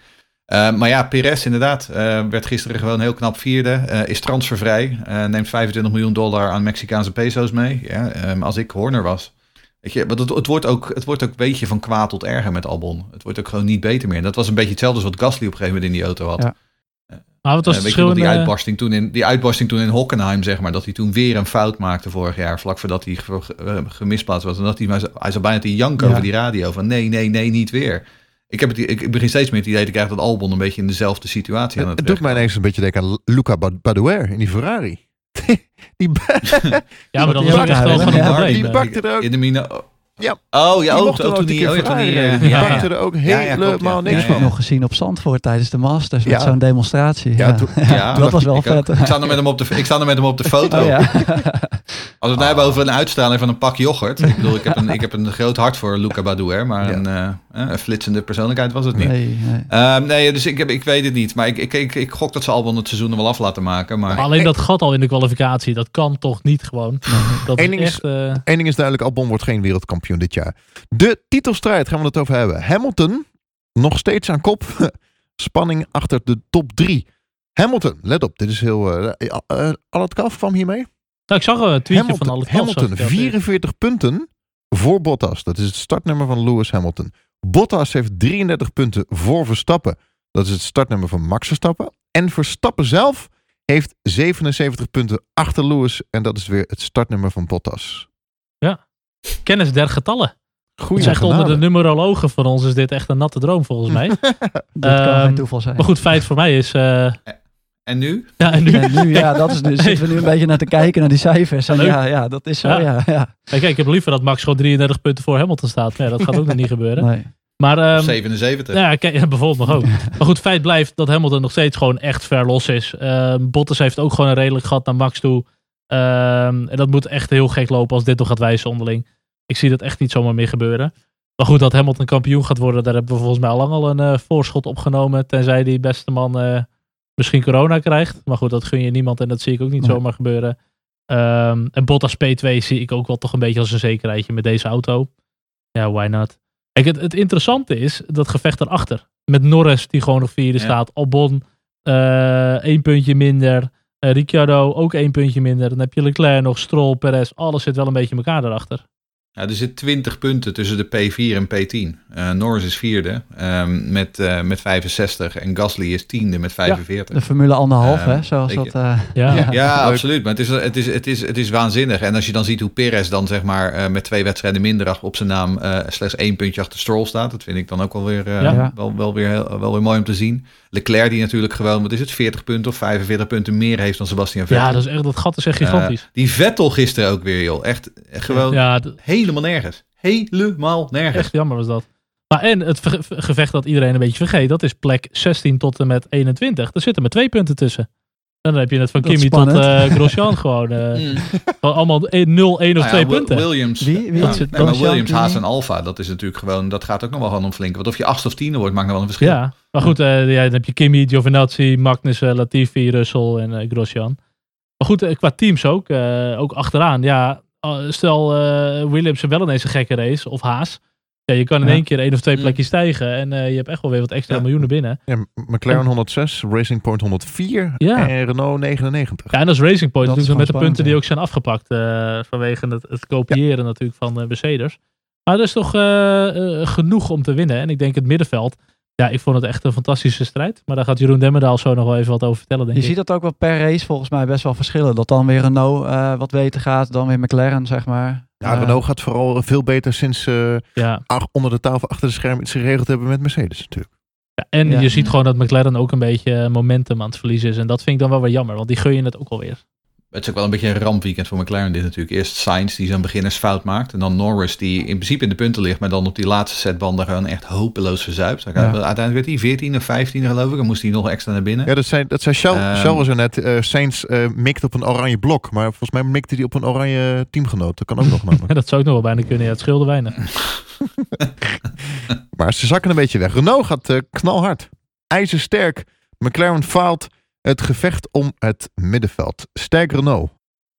Eh, maar ja, Perez inderdaad eh, werd gisteren gewoon heel knap vierde. eh, is transfervrij. neemt 25 miljoen dollar aan Mexicaanse peso's mee. Ja, als ik Horner was. Weet je, want het, het, wordt ook, het wordt ook een beetje van kwaad tot erger met Albon. Het wordt ook gewoon niet beter meer. Dat was een beetje hetzelfde als wat Gasly op een gegeven moment in die auto had. Ja. Maar wat was het verschil die in, uitbarsting, toen in, die uitbarsting toen in Hockenheim, zeg maar. Dat hij toen weer een fout maakte vorig jaar. Vlak voordat hij ge, ge- gemisplaatst was. En dat hij, maar, hij zou bijna te janken Ja. over die radio. Van nee, nee, nee, niet weer. Ik, heb het, ik, ik begin steeds meer het idee dat ik eigenlijk dat Albon een beetje in dezelfde situatie aan Het, het het doet mij ineens een beetje denken aan Luca Bad- Badouer in die Ferrari. die, Ja, maar dat was echt wel van een probleem. die bakte er ook. In de mine, Oh ja, Die mocht er toen een die, keer oh, ja, toen die, eh, Die ja, ja. er ook Ja, ja, helemaal ja. niks Ja, Ik heb van. nog gezien op Zandvoort tijdens de Masters Ja. met zo'n demonstratie. Ja, Ja, Ja, dat was wel ik, ook. vet. ik sta er met hem op de, ik sta er met hem op de foto. Oh, ja. Als we het nou hebben over een uitstraling van een pak yoghurt. Ik bedoel, ik heb een, ik heb een groot hart voor Luca Badouer, maar Ja. een, eh, een flitsende persoonlijkheid was het niet. Nee, nee. Ehm, nee, dus ik, heb, ik weet het niet. Maar ik, ik, ik, ik gok dat ze Albon het seizoen er wel af laten maken. Maar Maar alleen dat gat al in de kwalificatie, dat kan toch niet gewoon. Ding eh, Eén ding is duidelijk, Albon wordt geen wereldkampioen dit jaar. De titelstrijd gaan we het over hebben. Hamilton nog steeds aan kop. Spanning achter de top drie. Hamilton, let op, dit is heel... eh eh, al het Kalf kwam hiermee. nou, ik zag een tweetje Hamilton, van alle Hamilton 44 punten voor Bottas. Dat is het startnummer van Lewis Hamilton. Bottas heeft 33 punten voor Verstappen. Dat is het startnummer van Max Verstappen. En Verstappen zelf heeft 77 punten achter Lewis. En dat is weer het startnummer van Bottas. Kennis der getallen. Is echt onder de numerologen van ons is dit echt een natte droom volgens mij. Dat kan Ehm, geen toeval zijn. maar goed, feit voor mij is... eh, en nu? ja, en nu... En nu, ja, dat is nu, zitten we nu een beetje naar te kijken naar die cijfers. En ja, ja, dat is zo, Ja. ja. ja, Kijk, ik heb liever dat Max gewoon 33 punten voor Hamilton staat. Ja, dat gaat ook nog niet gebeuren. Nee. Maar ehm, 77. nou ja, kijk, ja, bijvoorbeeld nog ook. Maar goed, feit blijft dat Hamilton nog steeds gewoon echt ver los is. Ehm, Bottas heeft ook gewoon een redelijk gat naar Max toe. Ehm, en dat moet echt heel gek lopen als dit nog gaat wijzen onderling. Ik zie dat echt niet zomaar meer gebeuren. Maar goed, dat Hamilton kampioen gaat worden, daar hebben we volgens mij al lang al een eh, voorschot opgenomen. Tenzij die beste man eh, misschien corona krijgt. Maar goed, dat gun je niemand en dat zie ik ook niet Nee. zomaar gebeuren. Ehm, en Bottas P2 zie ik ook wel toch een beetje als een zekerheidje met deze auto. Ja, why not? Kijk, het, het interessante is dat gevecht erachter. Met Norris die gewoon nog vierde Ja. staat. Albon eh één puntje minder. Eh, Ricciardo ook één puntje minder. Dan heb je Leclerc nog, Stroll, Perez. Alles zit wel een beetje in elkaar daarachter. Ja, er zit 20 punten tussen de P4 en P10. Eh, Norris is vierde ehm, met, eh, met 65 en Gasly is tiende met 45. De Formule anderhalf, Ehm, hè, zoals ik- dat... eh, Ja, Ja. Ja, absoluut. Maar het is, het, is, het, is, het is waanzinnig. En als je dan ziet hoe Perez dan zeg maar eh, met twee wedstrijden minder op zijn naam eh, slechts één puntje achter Stroll staat. Dat vind ik dan ook wel weer, eh, Ja. wel, wel, weer heel- wel weer mooi om te zien. Leclerc die natuurlijk gewoon, wat is het, 40 punten of 45 punten meer heeft dan Sebastian Vettel. ja dat, is echt, dat gat is echt gigantisch. Eh, die Vettel gisteren ook weer, joh. Echt, echt gewoon ja, helemaal nergens. Helemaal nergens. echt jammer was dat. Maar en het ve- ve- gevecht dat iedereen een beetje vergeet. Dat is plek 16 tot en met 21. Er zitten maar twee punten tussen. En dan heb je het van Kimi tot eh Grosjean gewoon. eh, Mm. allemaal 0, 1 of Nou ja, 2 Wil- punten. Williams. Wie- wie Ja, nee, maar Williams, Haas en Alfa, dat is natuurlijk gewoon, dat gaat ook nog wel gewoon om flink. Want of je acht of tiende wordt, maakt nog wel een verschil. Ja, maar goed, eh, ja, dan heb je Kimi, Giovinazzi, Magnussen, Latifi, Russell en Grosjean. Maar goed, qua teams ook, eh, ook achteraan. Ja, stel eh, Williams wel ineens een gekke race, of Haas. Ja, je kan in Ja. één keer één of twee Mm. plekjes stijgen en eh, je hebt echt wel weer wat extra Ja. miljoenen binnen. Ja, McLaren 106, Racing Point 104 Ja. en Renault 99. Ja, en dat is Racing Point Dat is natuurlijk met de punten die ook zijn afgepakt eh, vanwege het, het kopiëren natuurlijk van eh, Mercedes. Maar er is toch genoeg om te winnen. En ik denk het middenveld, ja, ik vond het echt een fantastische strijd. Maar daar gaat Jeroen Demmerdaal zo nog wel even wat over vertellen, denk Je ik. ziet dat ook wel per race volgens mij best wel verschillen. Dat dan weer Renault eh, wat beter gaat, dan weer McLaren, zeg maar. Ja, Eh, Renault gaat vooral veel beter sinds ze Ja. ach- onder de tafel achter de scherm iets geregeld hebben met Mercedes natuurlijk. Ja, en Ja. je ziet gewoon dat McLaren ook een beetje momentum aan het verliezen is. En dat vind ik dan wel weer jammer, want die gun je het ook alweer. Het is ook wel een beetje een rampweekend voor McLaren dit natuurlijk. Eerst Sainz die zo'n beginnersfout maakt. En dan Norris die in principe in de punten ligt. Maar dan op die laatste setbanden gewoon echt hopeloos verzuipt. Ja. Uiteindelijk werd hij 14 of 15 geloof ik. Dan moest hij nog extra naar binnen. Ja, dat zei, dat zei Charles, Ehm. Charles zo net. eh Sainz eh, mikt op een oranje blok. Maar volgens mij mikte hij op een oranje teamgenoot. Dat kan ook nog namelijk. Dat zou ook nog wel bijna kunnen. Ja, het scheelde weinig. Maar ze zakken een beetje weg. Renault gaat eh, knalhard. IJzersterk. McLaren faalt het gevecht om het middenveld. Sterk Renault.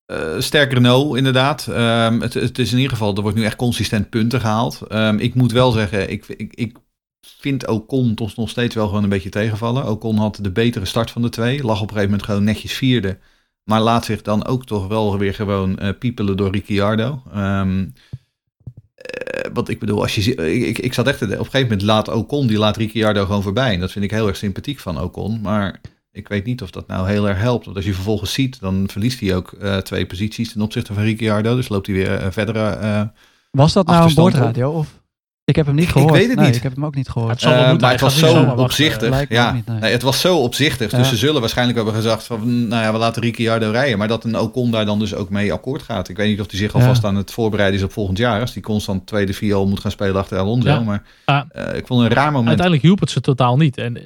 Eh, sterk Renault, inderdaad. Ehm, het, het is in ieder geval, er wordt nu echt consistent punten gehaald. Ehm, ik moet wel zeggen, ik, ik, ik vind Ocon toch nog steeds wel gewoon een beetje tegenvallen. Ocon had de betere start van de twee. Lag op een gegeven moment gewoon netjes vierde. Maar laat zich dan ook toch wel weer gewoon eh, piepelen door Ricciardo. Eh, want ik bedoel, als je, ik, ik, ik zat echt, op een gegeven moment laat Ocon, die laat Ricciardo gewoon voorbij. En dat vind ik heel erg sympathiek van Ocon. Maar ik weet niet of dat nou heel erg helpt. Want als je vervolgens ziet, dan verliest hij ook eh, twee posities ten opzichte van Ricciardo. Dus loopt hij weer eh, verder. eh, Was dat nou een op. boordradio? Of? Ik heb hem niet Ik- ik gehoord. weet het Nee, niet. ik heb hem ook niet gehoord. Het zal wel Eh, moeten, maar het was zo opzichtig. Ja. niet, nee. nee, het was zo opzichtig. Ja. Dus ze zullen waarschijnlijk hebben gezegd van, nou ja, we laten Ricciardo rijden. Maar dat een Ocon daar dan dus ook mee akkoord gaat. Ik weet niet of hij zich Ja. alvast aan het voorbereiden is op volgend jaar. Als die constant tweede viool moet gaan spelen achter Alonso. Ja. Maar Ja. eh, ik vond het een raar moment. Uiteindelijk hielp het ze totaal niet. En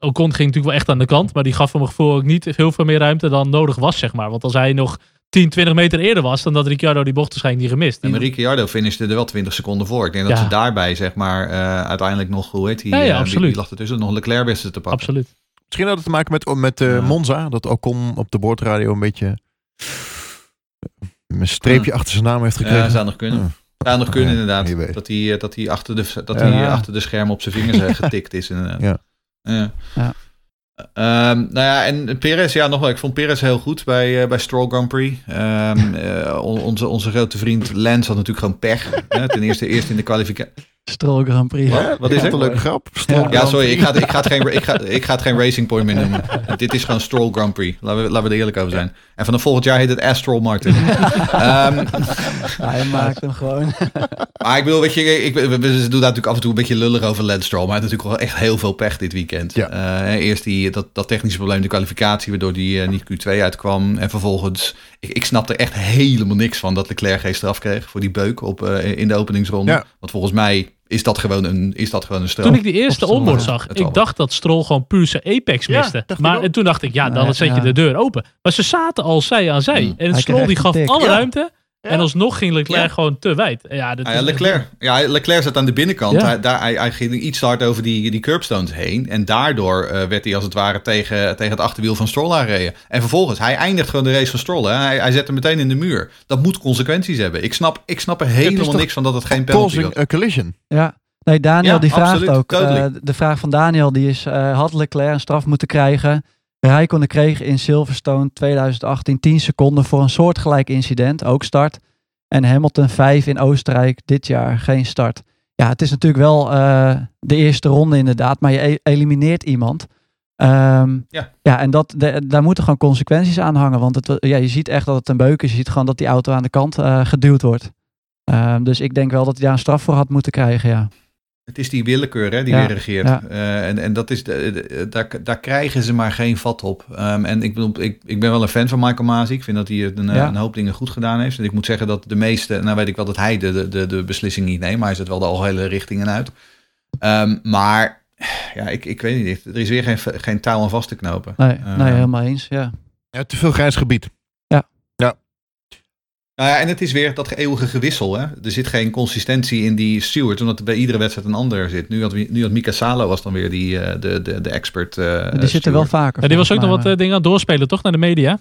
Ocon ging natuurlijk wel echt aan de kant. Maar die gaf voor mijn gevoel ook niet heel veel meer ruimte dan nodig was, zeg maar. Want als hij nog 10, 20 meter eerder was, dan had Ricciardo die bocht waarschijnlijk niet gemist. En Ricciardo finishte er wel 20 seconden voor. Ik denk dat Ja. ze daarbij, zeg maar, eh, uiteindelijk nog, hoe heet die? Ja, ja, eh, absoluut. Wie lag ertussen? Nog Leclerc wisten te pakken. Absoluut. Misschien had het te maken met, met eh. Monza. Dat Ocon op de boordradio een beetje een streepje achter zijn naam heeft gekregen. Ja, zou nog kunnen. Ja. Zou nog kunnen, inderdaad. Dat hij, dat hij, achter, de, dat Ja. hij achter de schermen op zijn vingers getikt is, inderdaad. Ja. Ja. Ja. Ehm, nou ja, en Perez, ja, nog wel. Ik vond Perez heel goed bij, eh, bij Stroll Grand Prix. Ehm, eh, on- onze, onze grote vriend Lance had natuurlijk gewoon pech. hè. Ten eerste eerst in de kwalificatie. Stroll Grand Prix. Wat? Wat is dat er? een leuke grap? Ja, sorry, ik ga, het- ik, ga het geen, ik, ga, ik ga het geen Racing Point meer noemen. Dit is gewoon Stroll Grand Prix. Laten we, laten we er eerlijk over zijn. En vanaf volgend jaar heet het Astral Martin. Ehm, Hij maakt hem gewoon. maar ik bedoel, weet je, ik, we, we doen daar natuurlijk af en toe een beetje lullig over Lance Stroll. Maar hij had natuurlijk wel echt heel veel pech dit weekend. Ja. Eh, eerst die, dat, dat technische probleem in de kwalificatie, waardoor die eh, niet Q2 uitkwam. En vervolgens, ik, ik snapte echt helemaal niks van dat Leclerc geen straf kreeg voor die beuk op, eh, in de openingsronde. Ja. Want volgens mij is dat gewoon een, is dat gewoon een straf. Toen ik die eerste onboard zag, ik dacht dat Stroll gewoon puur zijn apex Ja, miste. maar en toen dacht ik, ja, dan Nee, zet je de deur open. Maar ze zaten al zij aan zij. Hmm. En Stroll die gaf alle Ja. ruimte. Ja. En alsnog ging Leclerc Ja. gewoon te wijd. Ja, dat Ah ja, is- Leclerc. Ja, Leclerc zat aan de binnenkant. Ja. Hij, daar, hij, hij ging iets te hard over die, die curbstones heen. En daardoor eh, werd hij als het ware tegen, tegen het achterwiel van Stroll aangereden. En vervolgens, hij eindigt gewoon de race van Stroll. Hè. Hij, hij zet hem meteen in de muur. Dat moet consequenties hebben. Ik snap, ik snap er helemaal niks van dat het geen penalty was. a collision. Ja. Nee, Daniel Ja, die vraagt absoluut, ook. totally. eh, de vraag van Daniel die is, eh, had Leclerc een straf moeten krijgen? Rijkonen kreeg in Silverstone 2018 10 seconden voor een soortgelijk incident, ook start. En Hamilton 5 in Oostenrijk dit jaar, geen start. Ja, het is natuurlijk wel eh, de eerste ronde inderdaad, maar je e- elimineert iemand. Ehm, Ja. ja, en dat, de- daar moeten gewoon consequenties aan hangen. Want het, ja, je ziet echt dat het een beuk is. Je ziet gewoon dat die auto aan de kant eh, geduwd wordt. Ehm, dus ik denk wel dat hij daar een straf voor had moeten krijgen, ja. Het is die willekeur hè, die Ja, weer regeert. ja. Eh, en en dat is de, de- daar, daar krijgen ze maar geen vat op. Ehm, en ik, bedoel, ik, ik ben wel een fan van Michael Masi. Ik vind dat hij een, eh, Ja. een hoop dingen goed gedaan heeft. En ik moet zeggen dat de meeste, nou weet ik wel dat hij de, de, de, de beslissing niet neemt, maar hij zet wel de algehele richtingen uit. Ehm, maar ja, ik, ik weet niet. Er is weer geen, geen touw aan vast te knopen. Nee, Ehm, nee helemaal eens. Ja. Ja, te veel grijs gebied. Nou ja, en het is weer dat eeuwige gewissel. Hè? Er zit geen consistentie in die steward, omdat er bij iedere wedstrijd een ander zit. Nu had, nu had Mika Salo was dan weer die, eh, de, de, de expert. eh, die zitten wel steward. vaker. Ja, die was ook nog wat eh, dingen aan het doorspelen, toch? Naar de media.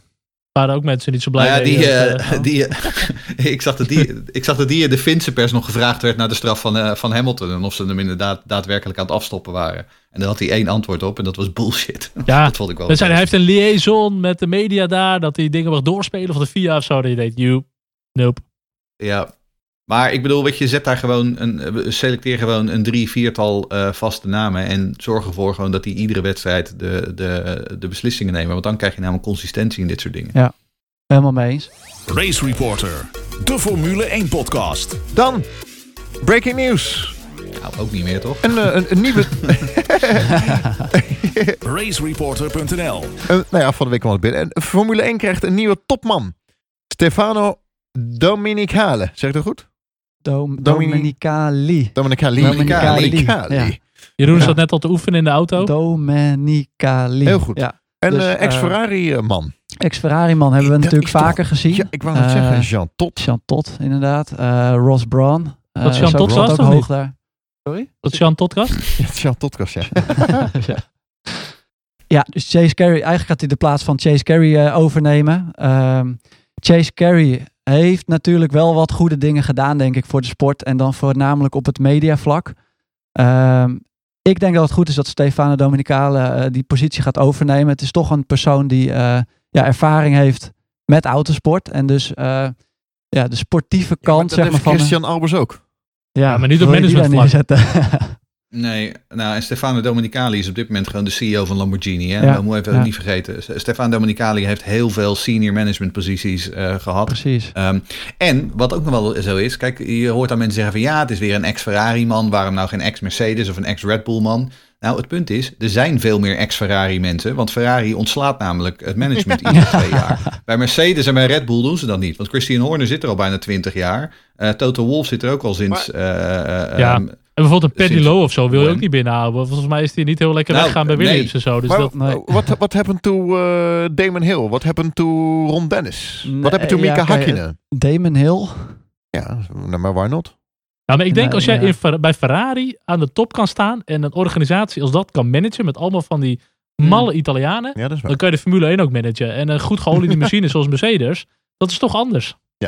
Waren ook mensen die zo blij Nou ja, die, dat, die, ik, zag dat die, ik zag dat die in de Finse pers nog gevraagd werd naar de straf van, eh, van Hamilton. En of ze hem inderdaad daadwerkelijk aan het afstoppen waren. En daar had hij één antwoord op en dat was bullshit. Ja, dat vond ik wel. Hij, heeft een liaison met de media daar, dat hij dingen mag doorspelen of de VIA of zo. Dat je denkt, you, nope. Ja. Maar ik bedoel, weet je, zet daar gewoon een, selecteer gewoon een drie, viertal eh, vaste namen. En zorg ervoor gewoon dat die iedere wedstrijd de, de, de beslissingen nemen. Want dan krijg je namelijk consistentie in dit soort dingen. Helemaal mee eens. Race Reporter, de Formule 1 podcast. Dan, breaking news. Nou, ook niet meer toch? Een, eh, een, een nieuwe... Racereporter.nl nou ja, van de week kwam het binnen. En Formule 1 krijgt een nieuwe topman. Stefano Dominicale. Zeg ik dat goed? Dom Domini- Domenicali. Dominicali. Dominicali. Dominicali. Ja. Jeroen Ja. zat net al te oefenen in de auto. Domenicali. Heel goed. Ja. Een Dus, eh, eh, ex-Ferrari-man. Ex-Ferrari-man hebben we Dat natuurlijk toch- vaker gezien. Ja, ik wou net Eh, zeggen, Jean Tot. Jean Tot, inderdaad. Eh, Ross Brawn. Eh, Wat, Jean zat was ook of hoog niet? daar. Sorry? Dat is Jan Todcast. Ja, Jean Totkas, ja. ja. ja, dus Chase Carey, eigenlijk gaat hij de plaats van Chase Carey eh, overnemen. Ehm, Chase Carey heeft natuurlijk wel wat goede dingen gedaan, denk ik, voor de sport. En dan voornamelijk op het mediavlak. Ehm, ik denk dat het goed is dat Stefano Dominicale eh, die positie gaat overnemen. Het is toch een persoon die eh, ja, ervaring heeft met autosport. En dus eh, ja, de sportieve kant dat zeg maar, van... Christian Albers ook. Ja, Ja, maar niet op managementvlak. Nee, nou en Stefano Domenicali is op dit moment gewoon de CEO van Lamborghini. Hè? Ja, Dat moet je even ja. niet vergeten. Stefano Domenicali heeft heel veel senior management posities eh, gehad. Precies. Ehm, en wat ook nog wel zo is, kijk, je hoort dan mensen zeggen van ja, het is weer een ex-Ferrari man, waarom nou geen ex-Mercedes of een ex-Red Bull man? Nou, het punt is, er zijn veel meer ex-Ferrari mensen, want Ferrari ontslaat namelijk het management iedere twee jaar. Bij Mercedes en bij Red Bull doen ze dat niet, want Christian Horner zit er al bijna twintig jaar. Eh Toto Wolff zit er ook al sinds... eh, eh, Ja. ehm, bijvoorbeeld een Paddy Lowe of zo wil je ook niet binnenhouden. Volgens mij is hij niet heel lekker Nou, weggaan bij nee. Williams en zo. Dus dat, nee. what, what happened to uh, Damon Hill? What happened to Ron Dennis? Nee, What happened to Mika Hakkinen? Damon Hill. Ja, nou, maar why not? Ja, maar ik denk als jij ja. in bij Ferrari aan de top kan staan en een organisatie als dat kan managen met allemaal van die malle Italianen, Ja, dan kan je de Formule 1 ook managen. En een goed geoliede machine zoals Mercedes, dat is toch anders?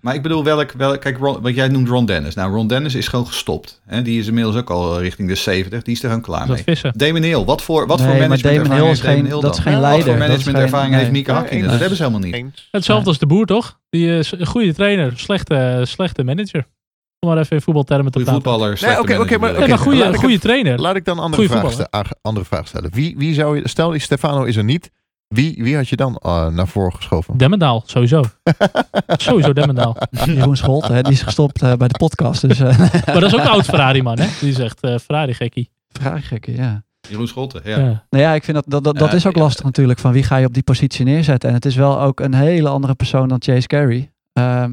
Maar ik bedoel, welk, welk kijk, Ron, wat jij noemt Ron Dennis. Nou, Ron Dennis is gewoon gestopt. Hè? Die is inmiddels ook al richting de 70. Die is er gewoon klaar Dat mee. vissen. Damon Hill, wat voor, wat Nee, voor maar management Damon Hill is geen- dat is geen Wat leider. voor Dat is managementervaring heeft nee. Mika Ja, Hakkinen? Dat hebben ze helemaal niet. Eens. Hetzelfde Ja. als de boer, toch? Die is een goede trainer, slechte, slechte manager. Om maar even in voetbaltermen te Goede praten. voetballer, slechte oké, oké, manager. maar- Nee, oké, maar goede, ik goede het- trainer. Laat ik dan een andere, Goeie vraag, voetballer. ste- andere vraag stellen. Wie, wie zou je, stel Stefano is er niet. Wie, wie had je dan uh, naar voren geschoven? Demmendaal, sowieso. sowieso Demmendaal. Jeroen Scholte, hè, die is gestopt eh, bij de podcast. Dus eh Maar dat is ook een oud Ferrari man, hè? Die zegt eh Ferrari gekkie. vraag gekke, ja. Jeroen Scholte, ja. Ja. Nou ja, ik vind dat, dat, dat, is ook ja. lastig natuurlijk. Van wie ga je op die positie neerzetten? En het is wel ook een hele andere persoon dan Chase Carey. Ehm,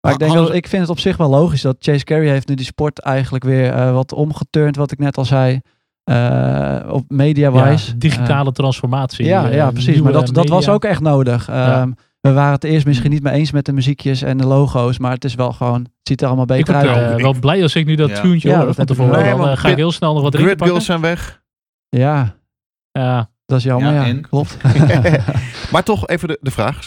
maar ik, denk dat, ik vind het op zich wel logisch dat Chase Carey heeft nu die sport eigenlijk weer eh, wat omgeturnd, wat ik net al zei. Eh, op media-wise. Ja, digitale transformatie. ja, eh, ja, precies. nieuwe Maar dat, dat was ook echt nodig. Ehm, We waren het eerst misschien niet mee eens met de muziekjes en de logo's. Maar het is wel gewoon, het ziet er allemaal Ik beter uit. eh, wel blij als ik nu dat Ja. tuentje Ja, hoor dat van ik tevoren. Dan eh, ga ik heel snel nog wat drinken Grid pakken. Girls zijn weg. Ja, Ja, dat is jammer. Ja, klopt. Maar toch even de, de vraag.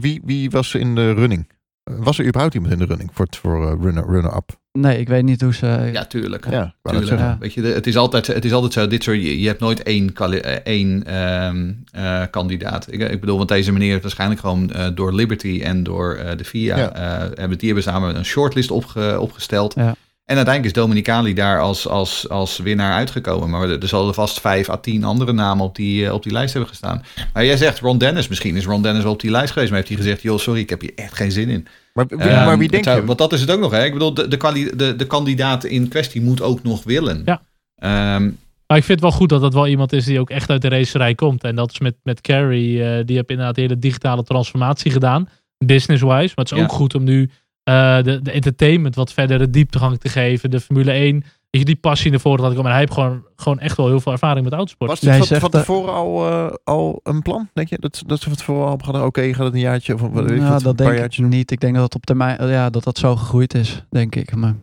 Wie, wie was in de running? Was er überhaupt iemand in de running voor, het- voor eh, runner- runner-up? Nee, ik weet niet hoe ze... Ja, tuurlijk. ja, Tuurlijk. Ja. Weet je, het, is altijd, het is altijd zo, dit soort, je, je hebt nooit één, eh, één ehm, eh, kandidaat. Ik, ik bedoel, want deze meneer heeft waarschijnlijk gewoon eh, door Liberty en door eh, de FIA, Ja. eh, hebben, die hebben samen een shortlist opge, opgesteld. Ja. En uiteindelijk is Dominicali daar als, als, als winnaar uitgekomen. Maar er, er zullen vast vijf à tien andere namen op die, op die lijst hebben gestaan. Maar jij zegt Ron Dennis, misschien is Ron Dennis wel op die lijst geweest. Maar heeft hij gezegd, joh, sorry, ik heb hier echt geen zin in. Maar, wie- Ehm, maar wie het denk je? Want dat is het ook nog, hè? Ik bedoel, de, de, de, de kandidaat in kwestie moet ook nog willen. Ja. Ehm, maar ik vind het wel goed dat dat wel iemand is die ook echt uit de racerij komt. En dat is met, met Carrie, eh, die heeft inderdaad de hele digitale transformatie gedaan. Business-wise. Maar het is Ja. ook goed om nu eh, de, de entertainment wat verdere dieptegang te geven. De Formule 1. Weet je, die passie naar voren laten komen. En hij heeft gewoon, gewoon echt wel heel veel ervaring met autosport. Was dit van, van tevoren al, eh, al een plan, denk je? Dat, dat ze van tevoren al hadden, oké, gaat het een jaartje of wat weet ik Nou, wat, een dat paar denk ik niet. Ik denk dat het op termijn, ja, dat dat zo gegroeid is, denk ik. Maar,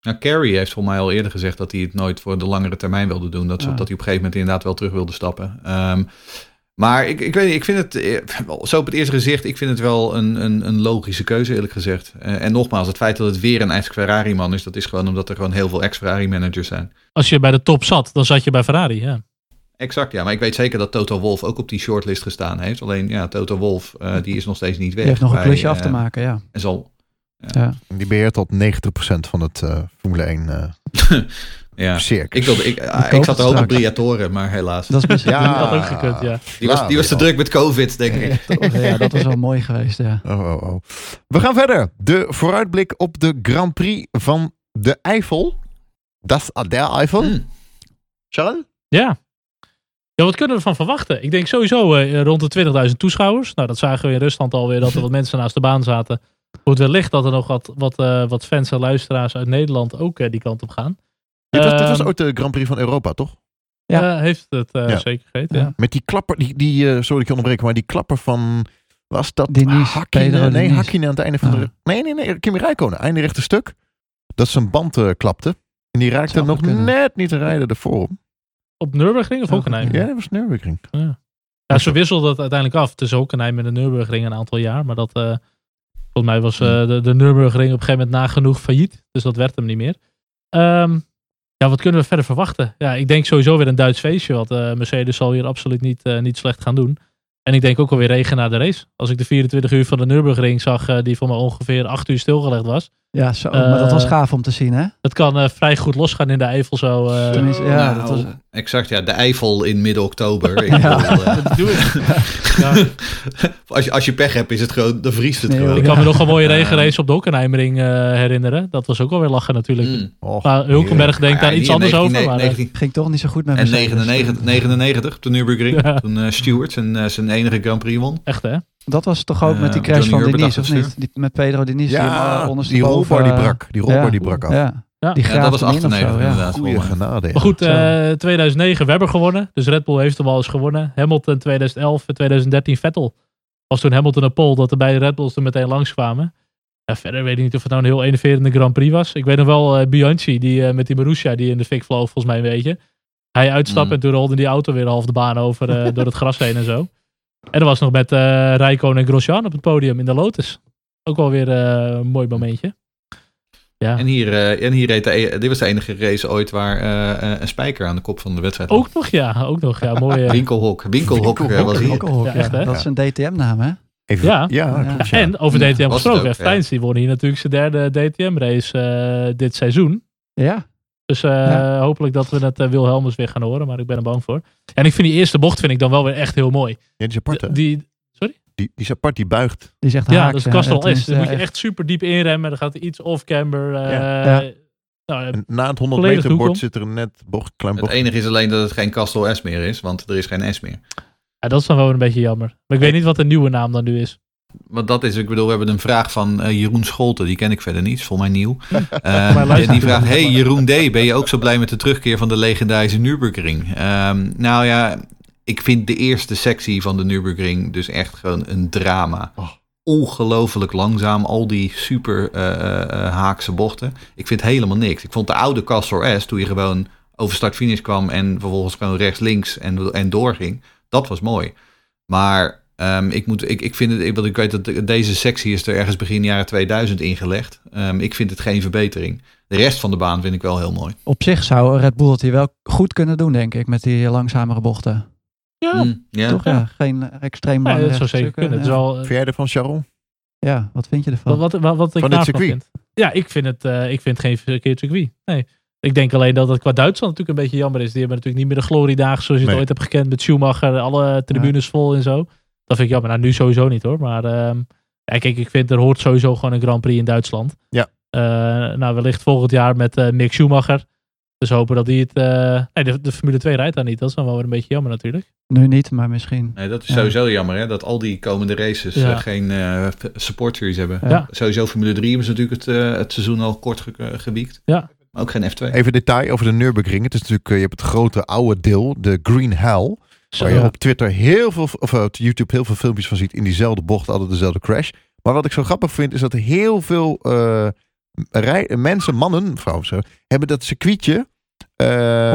nou, Carrie heeft volgens mij al eerder gezegd dat hij het nooit voor de langere termijn wilde doen. Dat, Ja. dat hij op een gegeven moment inderdaad wel terug wilde stappen. Ehm, maar ik, ik weet niet, ik vind het, eh, wel, zo op het eerste gezicht, ik vind het wel een, een, een logische keuze eerlijk gezegd. Eh, en nogmaals, het feit dat het weer een ex-Ferrari-man is, dat is gewoon omdat er gewoon heel veel ex-Ferrari-managers zijn. Als je bij de top zat, dan zat je bij Ferrari. Ja. Exact, ja. Maar ik weet zeker dat Toto Wolf ook op die shortlist gestaan heeft. Alleen, ja, Toto Wolf, eh, die is nog steeds niet weg. die heeft nog een klusje af te maken, ja. En zal, ja. Die beheert tot 90% van het eh, Formule 1 eh ja. circus. Ik, wilde, ik, ah, ik zat het er ook op. Briatoren, maar helaas. Dat is best, Ja. Dat had ook gekund, ja. Die was, die was te druk met COVID, denk ik. ja, dat was wel mooi geweest, ja. Oh, oh, oh. We gaan verder. De vooruitblik op de Grand Prix van de Eifel. Dat is der Eifel. Hmm. Charles? Ja. Ja, wat kunnen we van verwachten? Ik denk sowieso eh, rond de 20.000 toeschouwers. Nou, dat zagen we in Rusland alweer, dat er wat mensen naast de baan zaten. Hoe het wellicht dat er nog wat, wat, eh, wat fans en luisteraars uit Nederland ook eh, die kant op gaan. Dit was, dit was Ehm, ook de Grand Prix van Europa, toch? Ja. eh, heeft het eh, Ja. zeker gegeten, ja. Ja. Met die klapper, die, die eh, sorry dat ik je onderbreek, maar die klapper van, was dat Hakkinen? Pedro Nee. Hakkinen aan het einde van Ah. de... Nee, nee, nee, Kimi Räikkönen, einde rechte stuk. Dat zijn band klapte. En die raakte nog kunnen. net niet te rijden ervoor. hem. Op Nürburgring of Hockenheim? Ja, dat was Nürburgring. Ja, ze wisselden het uiteindelijk af tussen Hockenheim en de Nürburgring een aantal jaar. Maar dat, eh, volgens mij was eh, de, de Nürburgring op een gegeven moment nagenoeg failliet. Dus dat werd hem niet meer. Ehm, ja, wat kunnen we verder verwachten? Ja, ik denk sowieso weer een Duits feestje. Want eh, Mercedes zal hier absoluut niet, eh, niet slecht gaan doen. En ik denk ook alweer regen na de race. Als ik de 24 uur van de Nürburgring zag, eh, die voor mij ongeveer 8 uur stilgelegd was. Ja, zo. maar dat was Eh, gaaf om te zien, hè? Het kan eh, vrij goed losgaan in de Eifel zo. eh, Tenminste, ja, Nou, dat was... Exact, ja. De Eifel in midden-oktober. Ik Ja. als, je, als je pech hebt, is het gewoon, dan vriest het Nee, gewoon. Ik Ja. kan me nog een mooie regenrace op de Hockenheimring eh, herinneren. Dat was ook wel weer lachen natuurlijk. Mm. Och, Maar Hulkenberg denkt Ja, daar iets anders 19 over. Maar, 19 Ging toch niet zo goed met en Mercedes. 99, 99 op de Nürburgring. Ja. Toen eh Stewart zijn, zijn enige Grand Prix won. echt hè? Dat was toch ook Eh, met die crash Johnny van Denise, of niet? Die, met Pedro Denise. die, ja, eh, die rolbar die eh, brak. Die rolbar ja. die brak af. Ja, Ja. die Ja, dat was hem in of 98 zo, ja. inderdaad. Goeie genade. Maar goed, eh 2009 Webber gewonnen. Dus Red Bull heeft hem al eens gewonnen. Hamilton 2011 en 2013 Vettel. Was toen Hamilton en Pole dat de beide Red Bulls er meteen langskwamen. Ja, verder weet ik niet of het nou een heel enerverende Grand Prix was. Ik weet nog wel eh, Bianchi die, eh, met die Marussia die in de fik vloog volgens mij een beetje. Hij uitstapt Mm. en toen rolde die auto weer half de baan over eh, door het gras heen en zo. En er was nog met eh Rijkoon en Grosjean op het podium in de Lotus. Ook wel weer eh, een mooi momentje. Ja. En hier, eh, en hier reed de, e- dit was de enige race ooit waar eh, eh, een spijker aan de kop van de wedstrijd had. Ook nog, ja. Ook nog, ja. Mooi. eh, Winkelhok. Winkelhok was hier. Winkelhok, Ja, ja. echt, hè? Dat is een DTM-naam, hè? Even, Ja. ja, Ja. klopt, ja. En over DTM gesproken, ook. Frijns die won hier natuurlijk zijn derde DTM-race eh, dit seizoen. Ja. Dus eh, Ja. hopelijk dat we het uh, Wilhelmus weer gaan horen, maar ik ben er bang voor. En ik vind die eerste bocht vind ik dan wel weer echt heel mooi. Ja, die is apart, hè? Die, Die, die is apart, die buigt. Die zegt ja, haaks, dat is hè. Castle S. Dan moet je echt. echt super diep inremmen. Dan gaat er iets off-camber. eh, Ja. Nou, ja, na het 100 Volledig meter bord zit er een net bocht, klein Het bocht. enige is alleen dat het geen Castle S meer is, want er is geen S meer. ja, dat is dan wel een beetje jammer. Maar ik weet niet wat de nieuwe naam dan nu is. Want dat is, ik bedoel, we hebben een vraag van eh, Jeroen Scholten, die ken ik verder niet, is volgens mij nieuw. Luister- die vraagt, hey Jeroen D, ben je ook zo blij met de terugkeer van de legendarische Nürburgring? Ehm, nou ja, ik vind de eerste sectie van de Nürburgring dus echt gewoon een drama. Oh. Ongelooflijk langzaam, al die super eh, haakse bochten. Ik vind helemaal niks. Ik vond de oude Castor S, toen je gewoon over start-finish kwam en vervolgens gewoon rechts-links en, en doorging, dat was mooi. Maar ehm, ik, moet, ik, ik vind het, ik, ik weet dat de- deze sectie is er ergens begin jaren 2000 ingelegd. Ehm, ik vind het geen verbetering. De rest van de baan vind ik wel heel mooi. Op zich zou Red Bull het hier wel goed kunnen doen, denk ik, met die langzamere bochten. Ja, Mm, ja. Toch? Ja, geen extreem ja, dat zou zeker kunnen. Het ja. eh, Vind ervan, Sharon? Ja, wat vind je ervan? Wat, wat, wat, wat ik Van daarvan circuit? vind. Ja, ik vind het, eh, ik vind het geen verkeerd circuit. Nee. Ik denk alleen dat het qua Duitsland natuurlijk een beetje jammer is. Die hebben natuurlijk niet meer de gloriedagen zoals je het ooit hebt gekend met Schumacher. Alle tribunes vol en zo. Dat vind ik jammer. Nou, nu sowieso niet hoor. Maar ehm, ja, kijk, ik vind er hoort sowieso gewoon een Grand Prix in Duitsland. Ja. Eh, nou, wellicht volgend jaar met eh, Mick Schumacher. Dus hopen dat hij het... eh, nee, de, de Formule 2 rijdt daar niet. Dat is dan wel weer een beetje jammer natuurlijk. Nu niet, maar misschien. Nee, dat is Ja. sowieso jammer, hè? dat al die komende races Ja. geen eh, support series hebben. Ja. Sowieso Formule 3 hebben ze natuurlijk het, eh, het seizoen al kort ge gewiekt. Ja. Maar ook geen F2. Even detail over de Nürburgring. Het is natuurlijk, je hebt het grote oude deel, de Green Hell. Zo, Waar je ja. op Twitter heel veel, of eh, op YouTube heel veel filmpjes van ziet in diezelfde bocht, altijd dezelfde crash. Maar wat ik zo grappig vind, is dat heel veel eh, rij, mensen, mannen, vrouwen, zo, hebben dat circuitje eh,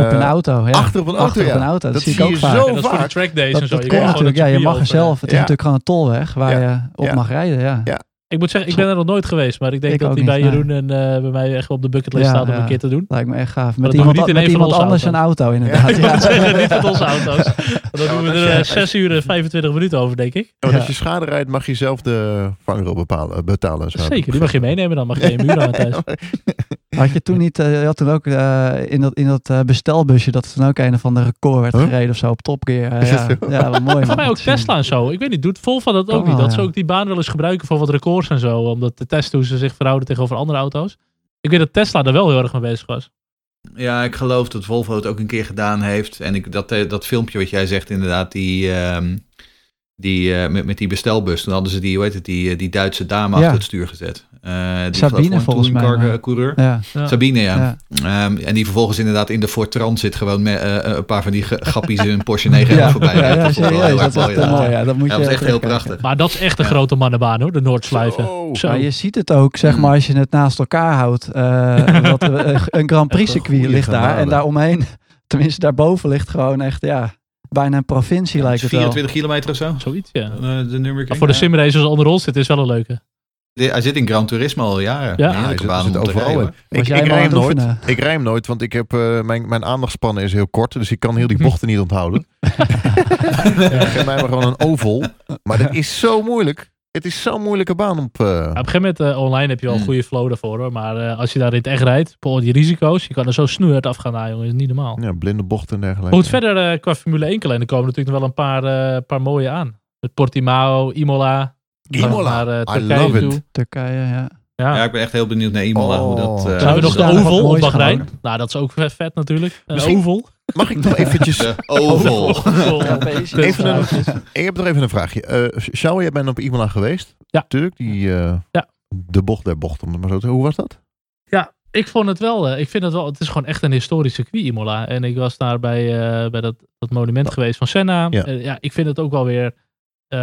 op een auto, ja. achter op een auto. Achter op ja. een auto, dat, Dat zie ik ook je vaak. zo En dat is voor de vaak. track days Dat, en zo. dat Je kan natuurlijk, ja, je mag er zelf. Het is Ja. natuurlijk gewoon een tolweg waar Ja. je op Ja. mag rijden, ja. Ik moet zeggen, ik ben er nog nooit geweest. Maar ik denk Ik dat die bij nee. Jeroen en eh, bij mij echt wel op de bucketlist Ja, staat om ja. een keer te doen. Lijkt me echt gaaf. dat Met iemand, niet in met een van iemand onze anders een auto, inderdaad. Ik Ja. zeggen, niet met onze auto's. Dan doen we er je- eh, 6 uur en 25 minuten over, denk ik. Want als je schade rijdt, mag je zelf de vangrail bepalen, betalen. en zo. Zeker, die mag je meenemen. Dan mag je je muur aan thuis. Had je toen niet, eh, je had toen ook eh, in dat, in dat eh, bestelbusje, dat er toen ook een of ander record werd Huh? gereden of zo op Top Gear. Eh, Is ja, wat mooi. Voor mij ook. Tesla en zo. Ik weet niet, doet Volvo dat ook Oh, niet? Dat ze ook die baan wel eens gebruiken voor wat en zo. Om dat te testen hoe ze zich verhouden tegenover andere auto's. Ik weet dat Tesla er wel heel erg mee bezig was. Ja, ik geloof dat Volvo het ook een keer gedaan heeft. En ik, dat, eh, dat filmpje wat jij zegt, inderdaad, die, ehm, die, eh, met, met die bestelbus. Toen hadden ze die, hoe heet het, die, eh, die Duitse dame Ja. achter het stuur gezet. Eh, die Sabine, volgens mij, coureur. Ja, Ja. Sabine, ja. ja. Ehm, en die vervolgens inderdaad in de Ford Transit gewoon met eh, een paar van die grappies in een Porsche 911 Ja, voorbij. ja, rijdt. ja, dat is echt mooi. ja. mooi. Ja, dat moet je dat was echt heel prachtig. Maar dat is echt een Ja. grote mannenbaan hoor, de Noordslijven. Zo. Zo. Maar je ziet het ook, zeg maar, als je het naast elkaar houdt. een- Grand Prix circuit ligt daar. En daaromheen, tenminste daarboven ligt gewoon echt, ja, bijna een provincie lijkt het wel. 24 kilometer of zo. Zoiets, ja. Eh, de. Maar voor de Ja. simracers onder ons zit is wel een leuke. Die- Hij zit in Gran Turismo al jaren. Ja. Ja, hij zit, zit overal in. Ik, rij hem nooit. Ik rij hem nooit, want ik heb, eh, mijn, mijn aandachtspannen is heel kort. Dus ik kan heel die bochten niet onthouden. Geef mij maar gewoon een oval. Maar dat is zo moeilijk. Het is zo'n moeilijke baan op... eh, Ja, op een gegeven moment eh, online heb je wel een Hmm. goede flow daarvoor. Hoor. Maar eh, als je daar in het echt rijdt, bijvoorbeeld die risico's, je kan er zo snoeihard afgaan. Nou, jongen, is niet normaal. ja, blinde bochten en dergelijke. Goed, verder eh, qua Formule 1 kalender komen natuurlijk nog wel een paar, eh, paar mooie aan. Met Portimao, Imola. Imola, Naar, eh, I Turkije love it. toe. Turkije, ja. Ja. Ja, ik ben echt heel benieuwd naar Imola. hoe Oh. dat, eh, Dan hebben we nog de Oval wat op Bahrein. gaan Nou, dat is ook vet, vet natuurlijk. Een Misschien- oval. Mag ik nog eventjes... de oval. Even een, ik heb nog even een vraagje. Eh Sjouw, jij bent op Imola geweest. Ja. Natuurlijk, die, eh, Ja. de bocht der bocht, om het maar zo te Hoe was dat? Ja, ik vond het wel. eh, ik vind het wel. Het is gewoon echt een historisch circuit, Imola. En ik was daar bij, eh, bij dat, dat monument geweest van Senna. Ja. Ja. ja, ik vind het ook wel weer. eh,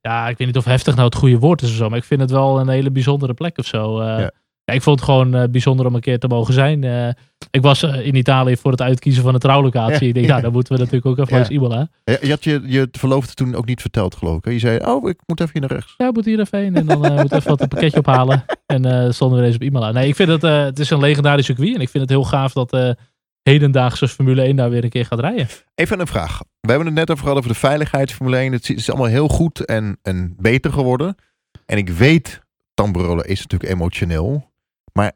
ja, ik weet niet of heftig nou het goede woord is of zo. Maar ik vind het wel een hele bijzondere plek of zo. eh. Ja. Ja, ik vond het gewoon eh, bijzonder om een keer te mogen zijn. Eh, ik was eh, in Italië voor het uitkiezen van een trouwlocatie. Ja. Ik denk, ja, dan moeten we natuurlijk ook even Ja. Imola. Ja, Je had je, je verloofde toen ook niet verteld, geloof ik. hè? Je zei, oh, ik moet even hier naar rechts. Ja, moet hier even heen en dan moet even wat een pakketje ophalen. En stonden we deze op Imola. Nee, ik vind het, het is een legendarisch circuit. En ik vind het heel gaaf dat hedendaagse Formule 1 daar weer een keer gaat rijden. Even een vraag. We hebben het net over gehad over de veiligheid Formule 1. Het is allemaal heel goed en, en beter geworden. En ik weet, Tamburello is natuurlijk emotioneel. Maar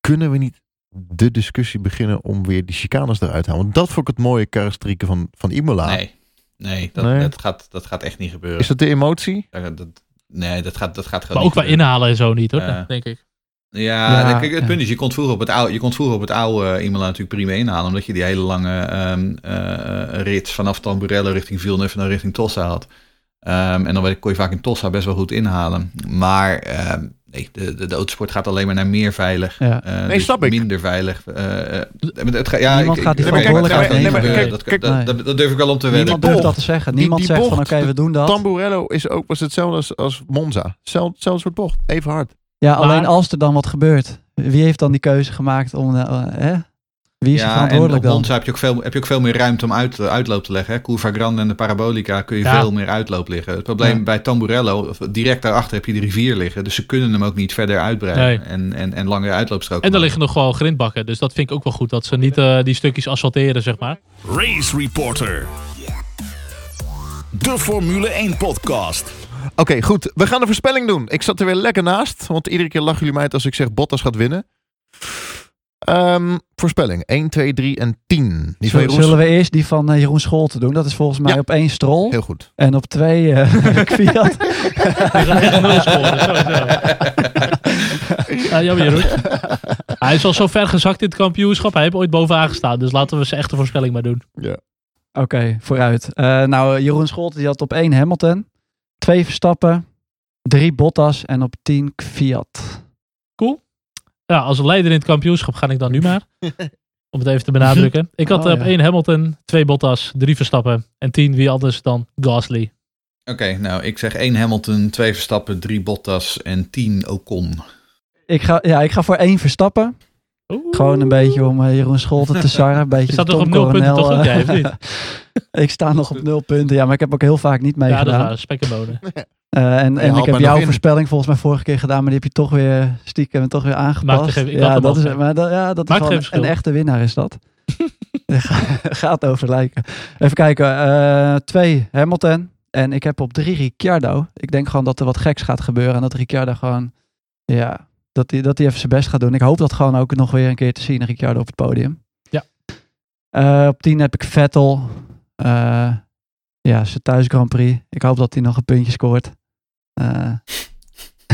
kunnen we niet de discussie beginnen om weer die chicanes eruit te halen? Want dat vond ik het mooie karakterieken van, van Imola. Nee, nee, dat, Nee. Dat, gaat, dat gaat echt niet gebeuren. Is dat de emotie? Ja, dat, nee, dat gaat, dat gaat gewoon Maar ook gebeuren. inhalen en zo niet hoor, Ja. denk ik. Ja, Ja, kijk, het ja. punt is, je kon vroeger op het oude, je kon vroeger op het oude eh, Imola natuurlijk prima inhalen, omdat je die hele lange ehm eh, rit vanaf Tamburello richting Villeneuve naar richting Tossa had. Ehm, en dan kon je vaak in Tossa best wel goed inhalen. Maar ehm, nee, de, de, de autosport gaat alleen maar naar meer veilig. Ja. Eh, Nee, dus snap ik. Minder veilig. Eh, eh, het, ga- ja, Niemand ik- gaat die verantwoordelijkheid nee, nemen. dat- dat- dat- Dat durf ik wel om te wedden. Niemand durft dat te zeggen. die- Niemand die zegt van oké, we doen dat. Tamburello is ook, was hetzelfde als, als Monza. Hetzelfde, hetzelfde soort bocht. Even hard. Ja, Maar- alleen als er dan wat gebeurt. Wie heeft dan die keuze gemaakt om... eh, eh, hè? Wie is Ja, en verantwoordelijk op dan? Monza heb je ook veel, heb je ook veel meer ruimte om uit, uitloop te leggen. Hè? Curva Grande en de Parabolica kun je Ja. veel meer uitloop liggen. Het probleem Ja. bij Tamburello, direct daarachter heb je de rivier liggen. Dus ze kunnen hem ook niet verder uitbreiden. Nee. En, en, en langere uitloopstroken. En er maken. liggen nog gewoon grindbakken. Dus dat vind ik ook wel goed. Dat ze niet eh, die stukjes asfalteren, zeg maar. Race Reporter. De Formule 1 podcast. Oké, goed. We gaan de voorspelling doen. Ik zat er weer lekker naast. Want iedere keer lachen jullie mij uit als ik zeg Bottas gaat winnen. Ehm, voorspelling. 1, 2, 3 en 10. Die van Zullen, Jeroen. zullen we eerst die van eh, Jeroen Scholten doen? Dat is volgens mij Ja. op één strol. Heel goed. En op twee eh Kwiat. Die gaan echt nul scoren, sowieso. Ja, jammer Jeroen. Hij is al zo ver gezakt in het kampioenschap. Hij heeft ooit bovenaan gestaan. Dus laten we zijn echte voorspelling maar doen. Oké, vooruit. Eh, nou, eh, Jeroen Scholten die had op één Hamilton. Twee Verstappen. Drie Bottas. En op tien Kwiat. Ja, als leider in het kampioenschap ga ik dan nu maar. Om het even te benadrukken. Ik had Oh, op ja. één Hamilton, twee Bottas, drie Verstappen. En tien wie anders dan Gasly. Oké, nou ik zeg 1 Hamilton, 2 Verstappen, 3 Bottas en 10 Ocon. Ik ga, ja, ik ga voor één Verstappen. Gewoon een beetje om eh, Jeroen Scholten te sarren. Een beetje Je staat toch op nul punten, Coronel, toch? eh, Ook jij, of niet? ik sta nog op nul punten. Ja, maar ik heb ook heel vaak niet Ja, dat is meegedaan. Spek en bonen. Eh, en en ik heb jouw in. voorspelling volgens mij vorige keer gedaan, maar die heb je toch weer stiekem toch weer aangepast. Maakt geen- ja, dat is, maar dat, ja, dat is Maakt wel geen een, verschil. een echte winnaar is dat. Ga- Gaat over lijken. Even kijken. eh, twee Hamilton. En ik heb op drie Ricciardo. Ik denk gewoon dat er wat geks gaat gebeuren. En dat Ricciardo gewoon, ja, dat hij dat hij even zijn best gaat doen. Ik hoop dat gewoon ook nog weer een keer te zien, Ricciardo op het podium. Ja. Eh, op tien heb ik Vettel. Eh, ja, zijn thuis Grand Prix. Ik hoop dat hij nog een puntje scoort. Eh,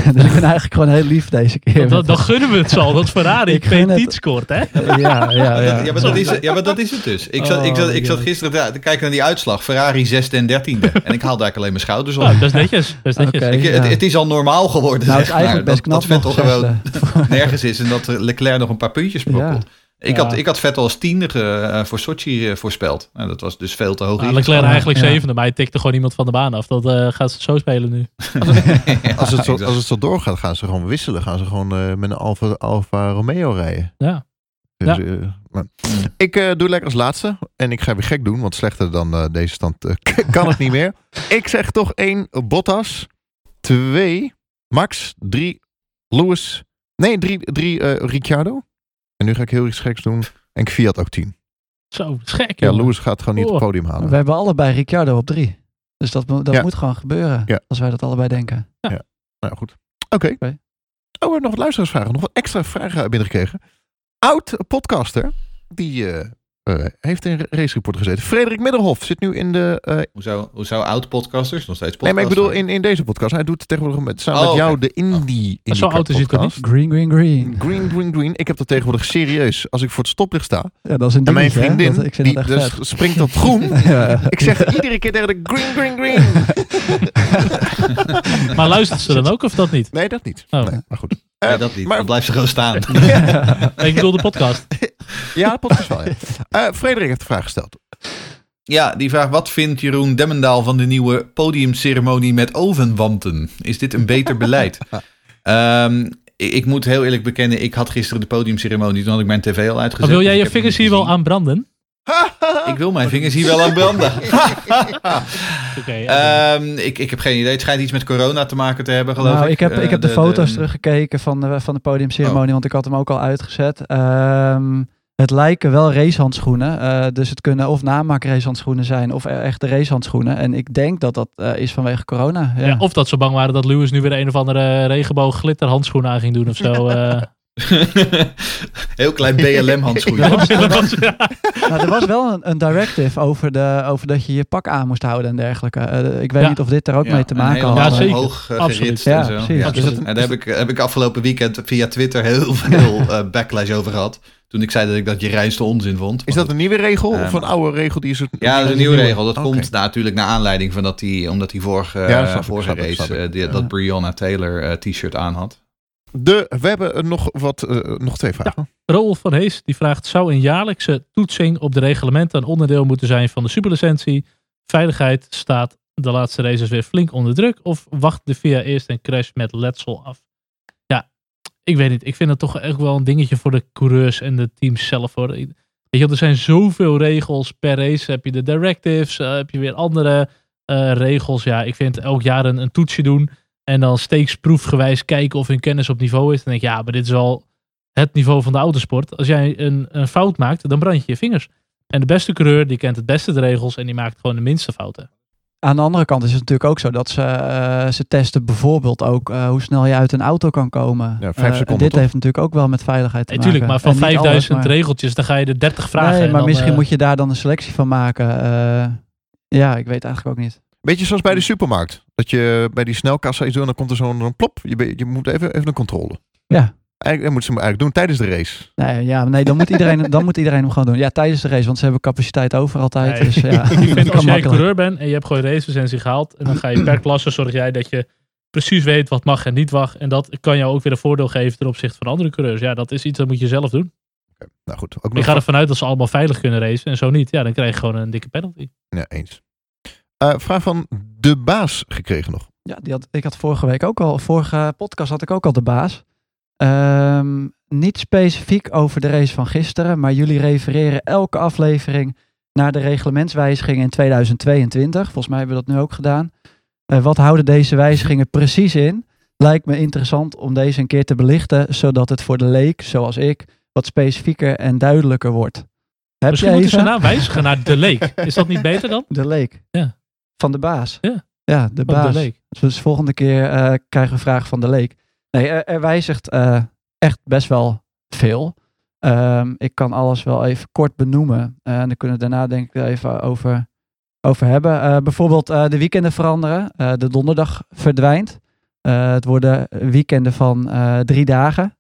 dus ik ben eigenlijk gewoon heel lief deze keer. Dan, dan, gunnen we het zo al dat Ferrari Ik gun P10 het. scoort, hè? ja, ja, ja. Ja, maar dat is, het- ja, maar dat is het dus. Ik zat, ik zat, ik zat Oh, gisteren te, kijken naar die uitslag. Ferrari 6e en 13e. En ik haalde eigenlijk alleen mijn schouders op. Nou, dat is netjes. Dat is netjes. Oké. Ik- ja. het, het is al normaal geworden. Nou, zeg is eigenlijk maar, best knap dat, dat Vettel gewoon nergens is en dat Leclerc nog een paar puntjes sprokkelt. Ik, Ja. had, ik had Vettel als tiende eh, voor Sochi eh, voorspeld. Nou, dat was dus veel te hoog. Nou. Leclerc eigenlijk Ja. zevende, maar hij tikte gewoon iemand van de baan af. Dat eh, gaat ze zo spelen nu. Als het, zo, als het zo doorgaat, gaan ze gewoon wisselen. Gaan ze gewoon eh, met een Alfa, Alfa Romeo rijden. Ja. Dus, Ja. maar- ik eh, doe lekker als laatste. En ik ga weer gek doen, want slechter dan eh, deze stand kan het niet meer. Ik zeg toch één Bottas. Twee Max. Drie Lewis. Nee, drie, drie eh, Ricciardo. En nu ga ik heel iets geks doen. En Fiat ook tien. Zo, dat is gek, Ja. Lewis gaat gewoon niet Oh. het podium halen. We hebben allebei Ricciardo op drie. Dus dat, dat Ja. moet gewoon gebeuren. Ja. Als wij dat allebei denken. Nou goed. Oké. Oké. Oh, we hebben nog wat luisteraarsvragen. Nog wat extra vragen binnengekregen. Oud podcaster. Die eh, eh, heeft in Race Report gezeten. Frederik Middelhof zit nu in de... eh, Hoe zou, hoe zou oud-podcasters nog steeds nee, maar ik podcasten? bedoel in, in deze podcast. Hij doet tegenwoordig met, samen Oh, met jou de Indie, Indie zo oud is toch podcast. Green, green, green. Green, green, green. Ik heb dat tegenwoordig serieus. Als ik voor het stoplicht sta. Ja, dat is een En mijn hè? vriendin, Dat- ik vind die dus springt op groen. Ja. ik zeg iedere keer tegen de green, green, green. Maar luistert ze dan ook of dat niet? Nee, dat niet. Oh. Nee, maar goed. Nee, Eh, dat niet. maar- Dan blijft ze gewoon staan. Ik bedoel de podcast. Ja, de podcast wel. Ja. Eh, Frederik heeft de vraag gesteld. Ja, die vraag: wat vindt Jeroen Demmendaal van de nieuwe podiumceremonie met ovenwanten? Is dit een beter beleid? Ehm, ik, ik moet heel eerlijk bekennen, ik had gisteren de podiumceremonie, toen had ik mijn tv al uitgezet. Wil jij dus je vingers hier wel aan branden? Ik wil mijn vingers hier wel aan branden. Oké. Ehm, ik, ik heb geen idee. Het schijnt iets met corona te maken te hebben, geloof Nou, ik. ik heb, Eh, ik heb de, de- foto's de- teruggekeken van de, van de podiumceremonie, Oh. want ik had hem ook al uitgezet. Ehm, het lijken wel racehandschoenen. eh, dus het kunnen of namaak racehandschoenen zijn of e- echte racehandschoenen. En ik denk dat dat eh, is vanwege corona. Ja. Ja, of dat ze bang waren dat Lewis nu weer een of andere regenboog glitter handschoen aan ging doen of zo. eh. Heel klein BLM-handschoen. Ja. Nou, er was wel een, een directive over, de, over dat je je pak aan moest houden en dergelijke. Eh, ik weet Ja. niet of dit er ook Ja, mee te maken had. Ja, zeker. Hoog uh, geritst en zo. precies. Dus en daar heb ik, heb ik afgelopen weekend via Twitter heel veel eh, backlash over gehad. Toen ik zei dat ik dat je reinste onzin vond. Is dat een nieuwe regel of een oude regel die is? Ja, dat is een nieuwe regel. Dat komt natuurlijk naar aanleiding van dat hij, omdat hij vorige, vorige race die- dat Breonna Taylor eh, t-shirt aan had. De, we hebben nog wat, eh, nog twee vragen. Rolf van Hees die vraagt: zou een jaarlijkse toetsing op de reglementen een onderdeel moeten zijn van de superlicentie? Veiligheid staat de laatste races weer flink onder druk of wacht de VIA eerst een crash met letsel af? Ja, ik weet niet. Ik vind dat toch echt wel een dingetje voor de coureurs en de teams zelf hoor. Weet je, er zijn zoveel regels per race. Heb je de directives, eh, heb je weer andere eh, regels. Ja, ik vind elk jaar een toetsje doen en dan steeksproefgewijs kijken of hun kennis op niveau is. Dan denk ik, ja, maar dit is al het niveau van de autosport. Als jij een, een fout maakt, dan brand je je vingers. En de beste coureur, die kent het beste de regels en die maakt gewoon de minste fouten. Aan de andere kant is het natuurlijk ook zo dat ze, eh, ze testen bijvoorbeeld ook eh, hoe snel je uit een auto kan komen. Ja, vijf Eh, en seconden, dit toch? heeft natuurlijk ook wel met veiligheid te Natuurlijk, maken. maar van En niet 5000 alles, maar- regeltjes, dan ga je er 30 vragen. Nee, en maar dan, misschien moet je daar dan een selectie van maken. Eh, ja, ik weet eigenlijk ook niet. Beetje zoals bij de supermarkt. Dat je bij die snelkassa iets doet en dan komt er zo'n plop. Je, je moet even, even een controle. Ja. Eigenlijk, dat moeten ze hem eigenlijk doen tijdens de race. Nee, ja, nee dan, moet iedereen, dan moet iedereen hem gewoon doen. Ja, tijdens de race, want ze hebben capaciteit over altijd. Nee, Dus, ja, Ik vind als jij coureur bent en je hebt gewoon racelicentie gehaald. En dan ga je per klasse zorg jij dat je precies weet wat mag en niet mag. En dat kan jou ook weer een voordeel geven ten opzichte van andere coureurs. Ja, dat is iets dat moet je zelf doen. Oké, Nou goed, ook Ik nog ga ervan uit dat ze allemaal veilig kunnen racen. En zo niet, ja, dan krijg je gewoon een dikke penalty. Ja, eens. Eh, vraag van de baas gekregen nog. Ja, die had, ik had vorige week ook al, vorige podcast had ik ook al de baas. Ehm, niet specifiek over de race van gisteren, maar jullie refereren elke aflevering naar de reglementswijzigingen in 2022. Volgens mij hebben we dat nu ook gedaan. Eh, wat houden deze wijzigingen precies in? Lijkt me interessant om deze een keer te belichten, zodat het voor de leek, zoals ik, wat specifieker en duidelijker wordt. Heb Misschien je moeten ze naam wijzigen naar De Leek. Is dat niet beter dan? De leek. Ja. Van de baas. Ja. Ja, de Van baas. De Leek. Dus volgende keer eh, krijgen we vragen van de leek. Nee, er, er wijzigt eh, echt best wel veel. Ehm, ik kan alles wel even kort benoemen. Eh, en dan kunnen we daarna denk ik even over, over hebben. Eh, bijvoorbeeld eh, de weekenden veranderen. Eh, de donderdag verdwijnt. Eh, het worden weekenden van eh, drie dagen.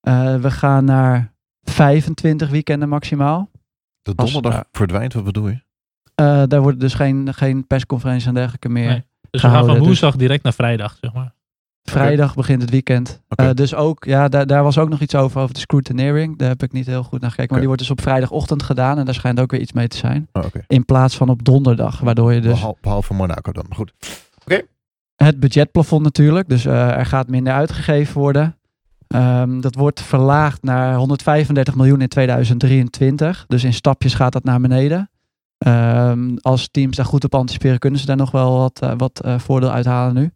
Eh, we gaan naar 25 weekenden maximaal. De Als- donderdag verdwijnt, wat bedoel je? Eh, daar worden dus geen, geen persconferenties en dergelijke meer. Nee. Dus we gaan van dus- woensdag direct naar vrijdag, zeg maar. Vrijdag begint het weekend. Oké. Eh, dus ook, ja, daar, daar was ook nog iets over, over de scrutineering. Daar heb ik niet heel goed naar gekeken. Maar Oké. die wordt dus op vrijdagochtend gedaan. En daar schijnt ook weer iets mee te zijn. Oh, Oké. In plaats van op donderdag. Waardoor je dus Behal- Behalve Monaco dan. Maar goed. het budgetplafond natuurlijk. Dus eh, er gaat minder uitgegeven worden. Ehm, dat wordt verlaagd naar 135 miljoen in 2023. Dus in stapjes gaat dat naar beneden. Ehm, als teams daar goed op anticiperen, kunnen ze daar nog wel wat, eh, wat eh, voordeel uithalen nu.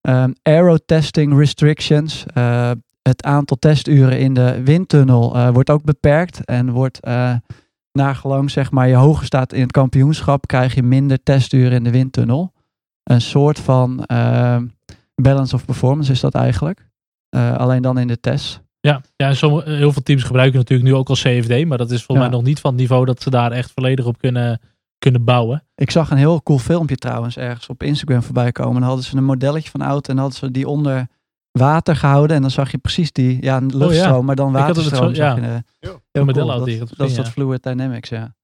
Ehm aero testing restrictions. eh, het aantal testuren in de windtunnel wordt ook beperkt. En wordt nagelang zeg maar je hoger staat in het kampioenschap, krijg je minder testuren in de windtunnel. Een soort van eh, balance of performance is dat eigenlijk. Alleen dan in de test. Ja, ja en sommige, heel veel teams gebruiken natuurlijk nu ook al CFD. Maar dat is volgens Ja. mij nog niet van het niveau dat ze daar echt volledig op kunnen, kunnen bouwen. Ik zag een heel cool filmpje trouwens ergens op Instagram voorbij komen. Dan hadden ze een modelletje van auto en hadden ze die onder water gehouden. En dan zag je precies die, ja, een luchtstroom, maar dan Oh, had het waterstroom. zo- zag ja. je, eh, Ja. heel cool. ik Dat, dat is dat Fluid Dynamics, ja.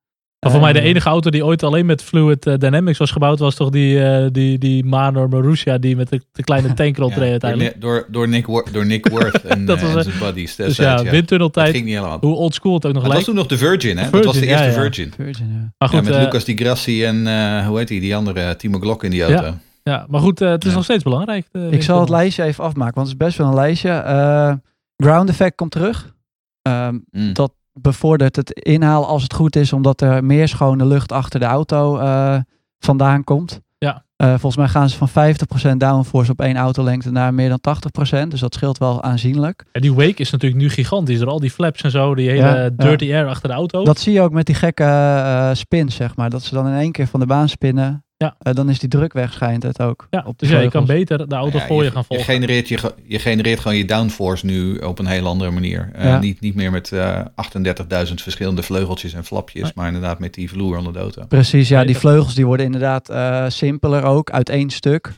Maar voor mij de Eh, enige auto die ooit alleen met Fluid eh, Dynamics was gebouwd, was toch die, eh, die, die Manor Marussia die met de, de kleine tank Ja, uiteindelijk. Door, door, Nick, door Nick Worth en, Dat eh, was, en zijn buddies. Dus ja, ja. windtunneltijd, Dat ging niet helemaal. hoe old school het ook nog Het was lijkt. toen nog de Virgin, hè? dat was de Virgin, eerste ja, ja. Virgin. Virgin, ja. Maar Ja, goed, met Lucas Di Grassi en eh, hoe heet die, die andere, Timo Glock in die auto. ja, maar goed, eh, het is Ja. nog steeds belangrijk. Ik zal het lijstje even afmaken, want het is best wel een lijstje. Eh, ground effect komt terug. Ehm, Mm. dat bevordert het inhaal als het goed is, omdat er meer schone lucht achter de auto eh, vandaan komt. Ja. Eh, volgens mij gaan ze van 50% downforce op één autolengte naar meer dan 80%. Dus dat scheelt wel aanzienlijk. Ja, die wake is natuurlijk nu gigantisch. Door al die flaps en zo, die hele Ja, ja. dirty air achter de auto. Dat zie je ook met die gekke eh spins, zeg maar. Dat ze dan in één keer van de baan spinnen. Ja. Eh, dan is die druk weg, schijnt het ook. ja, op de dus ja, je kan beter de auto Ja, voor je, je, gaan je, volgen. genereert je, ge- je genereert gewoon je downforce nu op een heel andere manier. Eh, Ja. niet, niet meer met eh 38.000 verschillende vleugeltjes en flapjes, Nee. maar inderdaad met die vloer onder de auto. Precies, ja, die vleugels die worden inderdaad eh, simpeler ook, uit één stuk.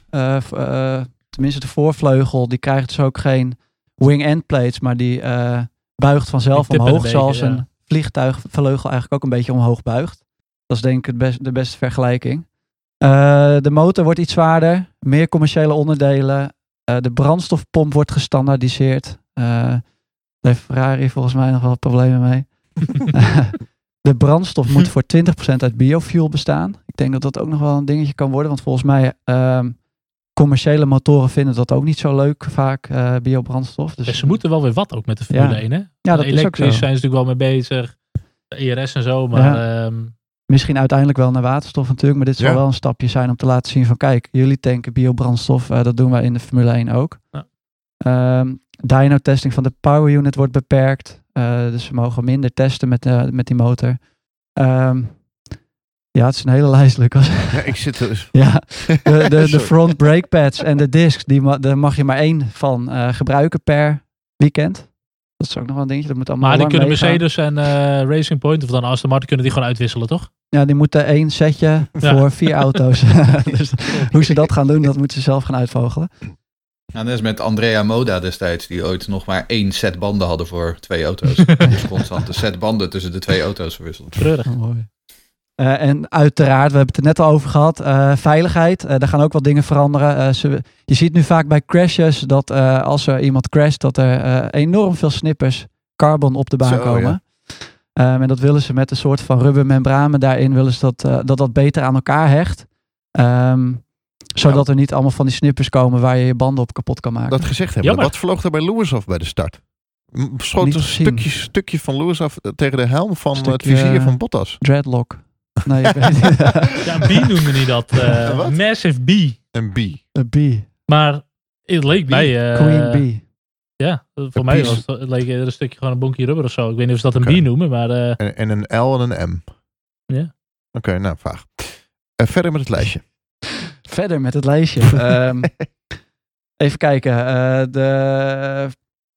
Tenminste, de voorvleugel, die krijgt dus ook geen wing-end plates, maar die eh, buigt vanzelf Die omhoog, een beetje, zoals ja. een vliegtuigvleugel eigenlijk ook een beetje omhoog buigt. Dat is denk ik het best, de beste vergelijking. Eh, de motor wordt iets zwaarder, meer commerciële onderdelen. Eh, de brandstofpomp wordt gestandaardiseerd. Eh daar heeft Ferrari volgens mij nog wel problemen mee. de brandstof moet voor 20% uit biofuel bestaan. Ik denk dat dat ook nog wel een dingetje kan worden. Want volgens mij, ehm, commerciële motoren vinden dat ook niet zo leuk vaak, eh, biobrandstof. Dus Ja, ze moeten wel weer wat ook met de Formule Ja. 1, hè? ja, dat is ook Elektrisch zo. zijn ze natuurlijk wel mee bezig. De ERS en zo, maar ehm, Misschien uiteindelijk wel naar waterstof natuurlijk. Maar dit zal Ja. wel een stapje zijn om te laten zien van kijk, jullie tanken biobrandstof. eh, dat doen wij in de Formule 1 ook. Ja. Ehm, dyno-testing van de power unit wordt beperkt. Eh, dus we mogen minder testen met, eh, met die motor. Ehm, ja, het is een hele lijst, Lucas. Ja, ik zit er... Ja, de, de, de front brake pads en de discs, die ma- daar mag je maar één van eh, gebruiken per weekend. Dat is ook nog wel een dingetje, dat moet allemaal maar die kunnen meegaan. Mercedes en eh, Racing Point, of dan Aston Martin, kunnen die gewoon uitwisselen, toch? Ja, die moeten één setje Ja. voor vier auto's. dus hoe ze dat gaan doen, dat moeten ze zelf gaan uitvogelen. Nou, net als met Andrea Moda destijds, die ooit nog maar één set banden hadden voor twee auto's. dus constant een set banden tussen de twee auto's verwisseld. Treurig. Eh, en uiteraard, we hebben het er net al over gehad, eh, veiligheid. Eh daar gaan ook wat dingen veranderen. Eh, ze, je ziet nu vaak bij crashes dat eh, als er iemand crasht, dat er eh, enorm veel snippers carbon op de baan Zo, komen. ja. Ehm, en dat willen ze met een soort van rubbermembranen daarin, willen ze dat, eh, dat dat beter aan elkaar hecht. Ehm, zodat er niet allemaal van die snippers komen waar je je banden op kapot kan maken. Dat gezegd hebben. Wat vloog er bij Lewis af bij de start? Schoot Niet een stukje, stukje van Lewis af eh, tegen de helm van Stukje, het vizier eh, van Bottas. Dreadlock. Nee, ik weet niet. Ja, een B noemde niet dat. eh, massive B. Een B. Een B. Maar het leek mij... eh, Queen B. Ja, voor Een mij piece. was het, leek er een stukje gewoon een bonkje rubber of zo. Ik weet niet of ze dat een. B noemen, maar eh, En, en een L en een M. Ja. Oké, nou, vaag. Eh, verder met het lijstje. Verder met het lijstje. Ehm, even kijken. eh, de,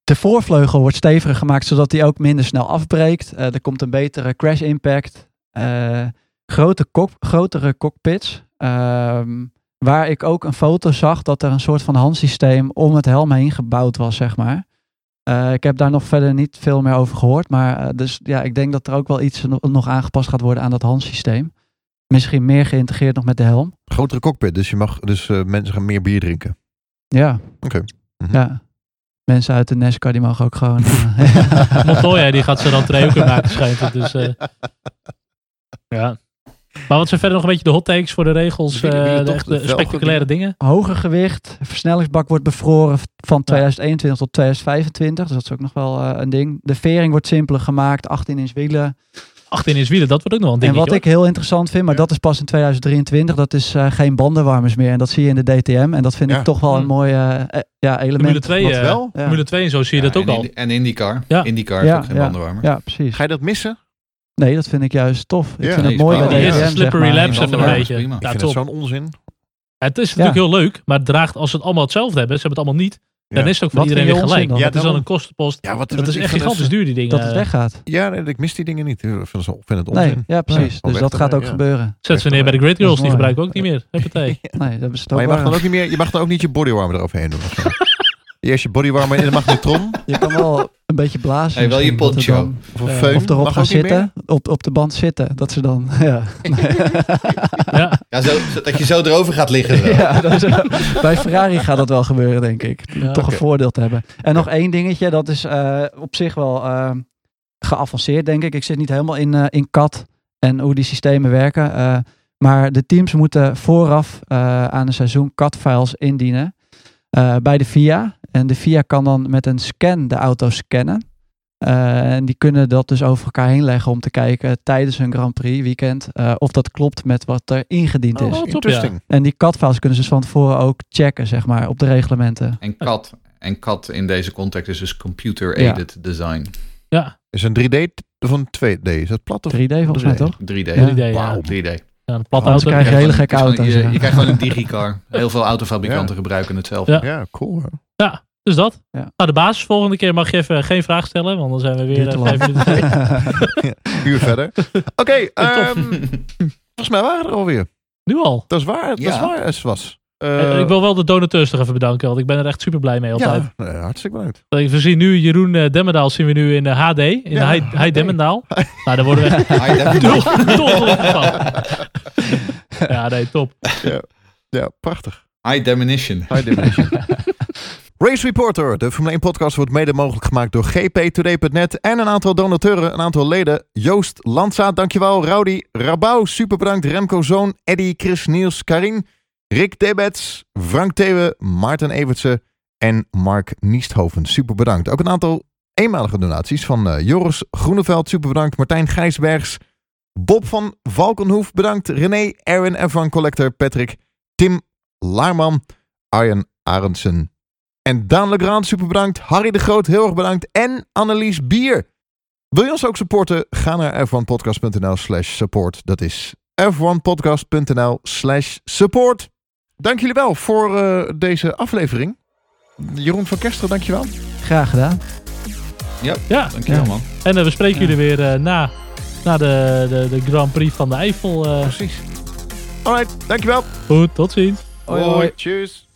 de voorvleugel wordt steviger gemaakt, zodat die ook minder snel afbreekt. Eh, er komt een betere crash impact. Eh, grote kok- grotere cockpits. Ehm, waar ik ook een foto zag dat er een soort van handsysteem om het helm heen gebouwd was, zeg maar. Eh, ik heb daar nog verder niet veel meer over gehoord. Maar eh, dus ja, ik denk dat er ook wel iets no- nog aangepast gaat worden aan dat handsysteem. Misschien meer geïntegreerd nog met de helm. Grotere cockpit, dus, je mag, dus eh, mensen gaan meer bier drinken. Ja. Oké. Mhm. Ja. Mensen uit de NASCAR die mogen ook gewoon... Montoya die gaat ze dan twee ook maken schijnt het. Dus, eh, ja. Maar wat zijn verder nog een beetje de hot takes voor de regels? Wie- wie eh, de velgen spectaculaire dingen? Hoger gewicht. Versnellingsbak wordt bevroren van 2021 tot 2025. Dus dat is ook nog wel eh, een ding. De vering wordt simpeler gemaakt. 18 inch wielen. 18 inch wielen, dat wordt ook nog wel een En dingetje. wat ik heel interessant vind, maar dat is pas in 2023. Dat is eh, geen bandenwarmers meer. En dat zie je in de DTM. En dat vind Ja. ik toch wel een Hmm. mooi eh, eh, ja, element. Formule 2, Wat eh, wel? Ja. Formule 2 en zo zie je Ja, dat ook en al. En IndyCar. Ja. IndyCar Ja, heeft ook geen ja. bandenwarmer. Ja, precies. Ga je dat missen? Nee, dat vind ik juist tof. Ik Ja, vind nee, het mooi is bij. DTM, zeg slippery maar. laps even een beetje. Ik vind het zo'n onzin. Het is natuurlijk heel leuk, maar het draagt als ze het allemaal hetzelfde hebben, ze hebben het allemaal niet, dan Ja. is het ook voor Wat iedereen weer gelijk. dan? Ja, dat is dan een kostenpost. Ja, wat, Dat is echt gigantisch duur, die dingen. Dat het weggaat. Ja, nee, ik mis die dingen niet. Ik vind het, ik vind het onzin. Nee, ja precies. Ja, dus dat dan, gaat ook ja. gebeuren. Zet ze neer bij de is Girls, die gebruiken ook niet meer. Huppatee. Nee, dat is Maar ook je mag dan ook niet meer, je mag dan ook niet je bodywarmer eroverheen doen. Eerst je bodywarmer in de magnetron Je kan wel een beetje blazen. Hey, wel je poncho. dan- of een erop Mag gaan zitten. Op, op de band zitten. Dat ze dan... Ja, Ja, Ja, zo, zo- dat je zo erover gaat liggen. zo. ja dat is, bij Ferrari gaat dat wel gebeuren, denk ik. Ja. Toch een voordeel te hebben. En nog één dingetje. Dat is eh, op zich wel eh, geavanceerd, denk ik. Ik zit niet helemaal in, eh, in CAD en hoe die systemen werken. eh, maar de teams moeten vooraf eh, aan een seizoen CAD-files indienen eh, bij de FIA. En de FIA kan dan met een scan de auto scannen. Eh, en die kunnen dat dus over elkaar heen leggen om te kijken tijdens een Grand Prix weekend eh, of dat klopt met wat er ingediend is. Oh, top, Interesting. En die CAD-files kunnen ze dus van tevoren ook checken, zeg maar, op de reglementen. En CAD, en CAD in deze context is dus computer-aided design. ja. Is een 3D of een 2D? Is dat plat of 3D volgens mij 3D? toch? 3D. Ja. 3D, ja. Wauw, 3D. Ja, een platte Anders auto. krijg je hele gekke auto's, Je, je krijgt gewoon een digicar. Heel veel autofabrikanten gebruiken hetzelfde. Ja. Ja, cool. hè. Ja, dus dat. Ja. Nou, de basis volgende keer mag je even geen vraag stellen, want dan zijn we weer eh, vijf minuten. Uur verder. Oké, Tof. ehm, volgens mij waren we er alweer. Nu al. Dat is waar, dat is waar. Het was. Eh, Eh, ik wil wel de donateurs nog even bedanken, want ik ben er echt super blij mee altijd. ja, hartstikke bedankt. We zien nu Jeroen eh, Demmendaal zien we nu in de HD, in Ja, de High, high. Demmendaal. Nou, daar worden we echt dol- van. Ja, nee, top. Ja, prachtig. High definition. High definition. Race Reporter, de Formule 1 podcast, wordt mede mogelijk gemaakt door gptoday.net en een aantal donateuren, een aantal leden. Joost Landza, dankjewel. Rowdy Rabau, super bedankt. Remco Zoon, Eddy, Chris, Niels, Karin, Rick Debets, Frank Thewe, Maarten Evertsen en Mark Niesthoven. Super bedankt. Ook een aantal eenmalige donaties van eh, Joris Groeneveld, super bedankt. Martijn Gijsbergs, Bob van Valkenhoef, bedankt. René, Aaron, F1 Collector, Patrick, Tim Laarman, Arjen Arendsen en Daan Legrand, super bedankt. Harry de Groot, heel erg bedankt. En Annelies Bier. Wil je ons ook supporten? Ga naar f1podcast.nl slash support. Dat is f1podcast.nl slash support. Dank jullie wel voor eh, deze aflevering. Jeroen van Kesteren, dankjewel. Graag gedaan. Ja, Dankjewel Ja. man. en eh, we spreken Ja. jullie weer eh, na, na de, de, de Grand Prix van de Eifel. eh. Precies. Alright, dankjewel. goed, tot ziens. Hoi, hoi. Cheers.